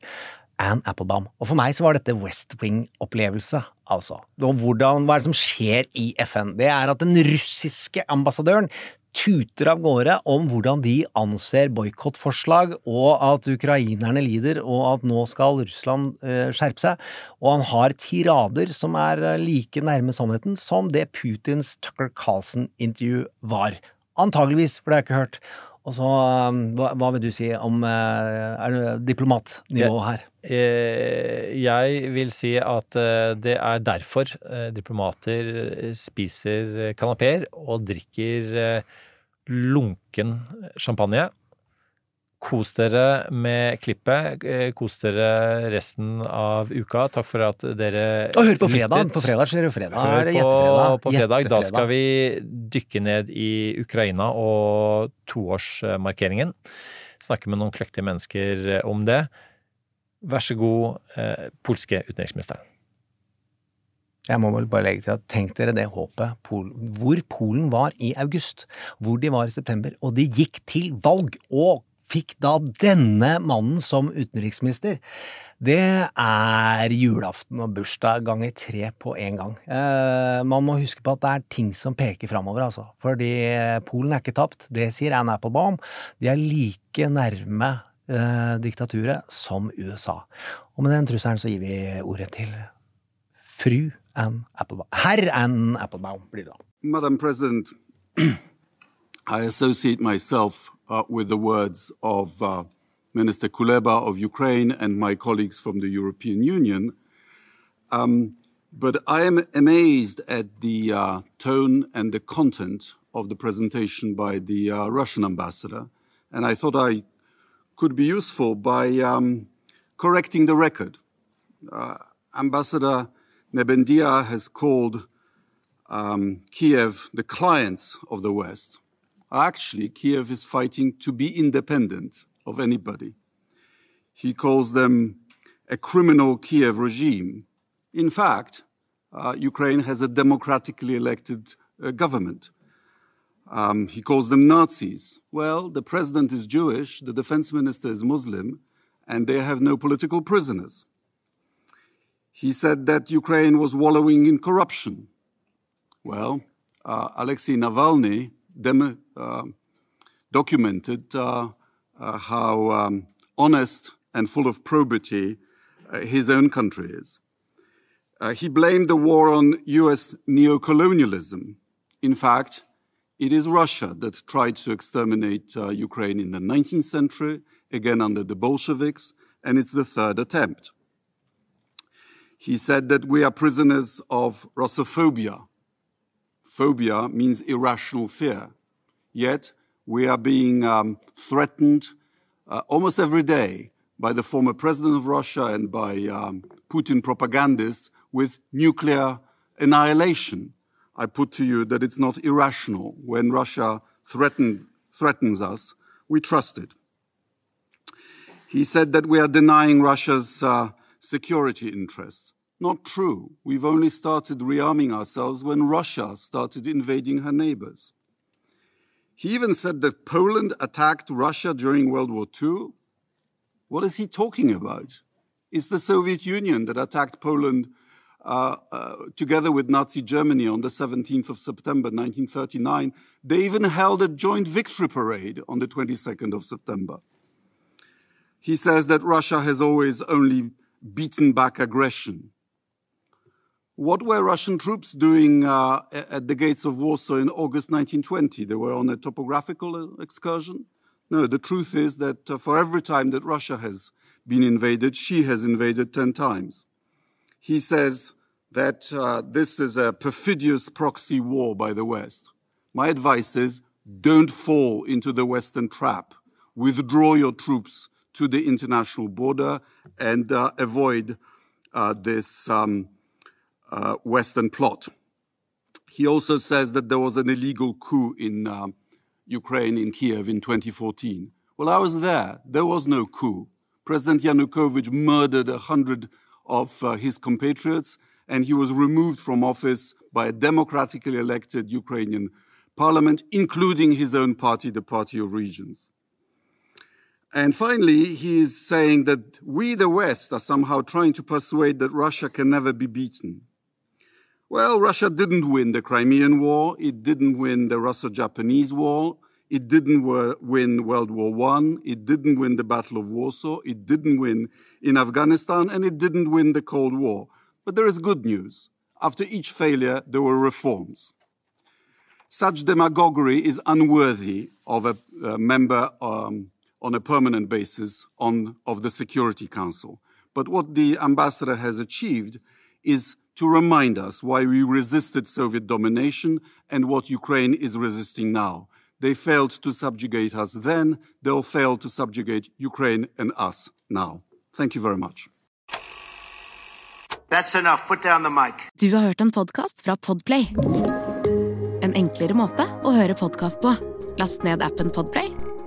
[SPEAKER 9] Anne Applebaum. Og for meg så var dette West Wing-opplevelse, altså. Og hvordan, hva er det som skjer i FN? Det er at den russiske ambassadøren tuter av gårde om hvordan de anser boikottforslag, og at ukrainerne lider, og at nå skal Russland uh, skjerpe seg. Og han har tirader som er uh, like nærme sannheten som det Putins Tucker Carlson-intervju var. Antageligvis, for det har jeg ikke hørt. Og så, um, hva, hva vil du si om eh, Er det diplomatnivå her?
[SPEAKER 8] Eh, Jeg vil si at eh, det er derfor eh, diplomater spiser kanapeer og drikker eh, lunken champagne. Kos dere med klippet. eh, Kos dere resten av uka. Takk for at dere
[SPEAKER 9] Og hør på fredag. På fredag skjer det fredag.
[SPEAKER 8] Hør på, på fredag. Da skal vi dykke ned i Ukraina og toårsmarkeringen. Snakke med noen kløktige mennesker om det. Vær så god, eh, polske utenriksministeren.
[SPEAKER 9] Jeg må vel bare legge til at tenk dere det håpet Pol hvor Polen var i august, hvor de var i september, og de gikk til valg og fikk da denne mannen som utenriksminister. Det er julaften og bursdag ganger tre på én gang. Eh, man må huske på at det er ting som peker framover, altså. Fordi Polen er ikke tapt. Det sier Anne Applebaum. De er like nærme eh, diktaturet som USA. Og med den trusselen så gir vi ordet til fru Anne Applebaum. Herr Anne Applebaum blir det da.
[SPEAKER 18] Madam President, I associate myself uh, with the words of uh, Minister Kuleba of Ukraine and my colleagues from the European Union. Um, but I am amazed at the uh, tone and the content of the presentation by the uh, Russian ambassador. And I thought I could be useful by um, correcting the record. Uh, ambassador Nebendia has called um, Kiev the clients of the West. Actually, Kiev is fighting to be independent of anybody. He calls them a criminal Kiev regime. In fact, uh, Ukraine has a democratically elected uh, government. Um, he calls them Nazis. Well, the president is Jewish, the defense minister is Muslim, and they have no political prisoners. He said that Ukraine was wallowing in corruption. Well, uh, Alexei Navalny dem- uh, documented uh, uh, how um, honest and full of probity uh, his own country is. Uh, he blamed the war on US neocolonialism. In fact, it is Russia that tried to exterminate Ukraine in the 19th century, again under the Bolsheviks, and it's the third attempt. He said that we are prisoners of Russophobia. Phobia means irrational fear. Yet we are being um, threatened uh, almost every day by the former president of Russia and by um, Putin propagandists with nuclear annihilation. I put to you that it's not irrational. When Russia threatened, threatens us, we trust it. He said that we are denying Russia's uh, security interests. Not true. We've only started rearming ourselves when Russia started invading her neighbors. He even said that Poland attacked Russia during World War II. What is he talking about? It's the Soviet Union that attacked Poland uh, uh, together with Nazi Germany on the 17th of September 1939. They even held a joint victory parade on the 22nd of September. He says that Russia has always only beaten back aggression. What were Russian troops doing uh, at the gates of Warsaw in August 1920? They were on a topographical uh, excursion? No, the truth is that uh, for every time that Russia has been invaded, she has invaded 10 times. He says that uh, this is a perfidious proxy war by the West. My advice is don't fall into the Western trap. Withdraw your troops to the international border and uh, avoid uh, this um, uh, Western plot. He also says that there was an illegal coup in um, Ukraine, in Kiev, in 2014. Well, I was there. There was no coup. President Yanukovych murdered a hundred of uh, his compatriots, and he was removed from office by a democratically elected Ukrainian parliament, including his own party, the Party of Regions. And finally, he is saying that we, the West, are somehow trying to persuade that Russia can never be beaten. Well, Russia didn't win the Crimean War. It didn't win the Russo-Japanese War. It didn't win World War I. It didn't win the Battle of Warsaw. It didn't win in Afghanistan, and it didn't win the Cold War. But there is good news. After each failure, there were reforms. Such demagoguery is unworthy of a, a member um, on a permanent basis on, of the Security Council. But what the ambassador has achieved is to remind us why we resisted Soviet domination and what Ukraine is resisting now. They failed to subjugate us then, they'll fail to subjugate Ukraine and us now. Thank you very much.
[SPEAKER 5] That's enough. Put down the mic.
[SPEAKER 7] Du har hørt en podkast fra Podplay. En enklere måte å høre podkast på. Last ned appen Podplay,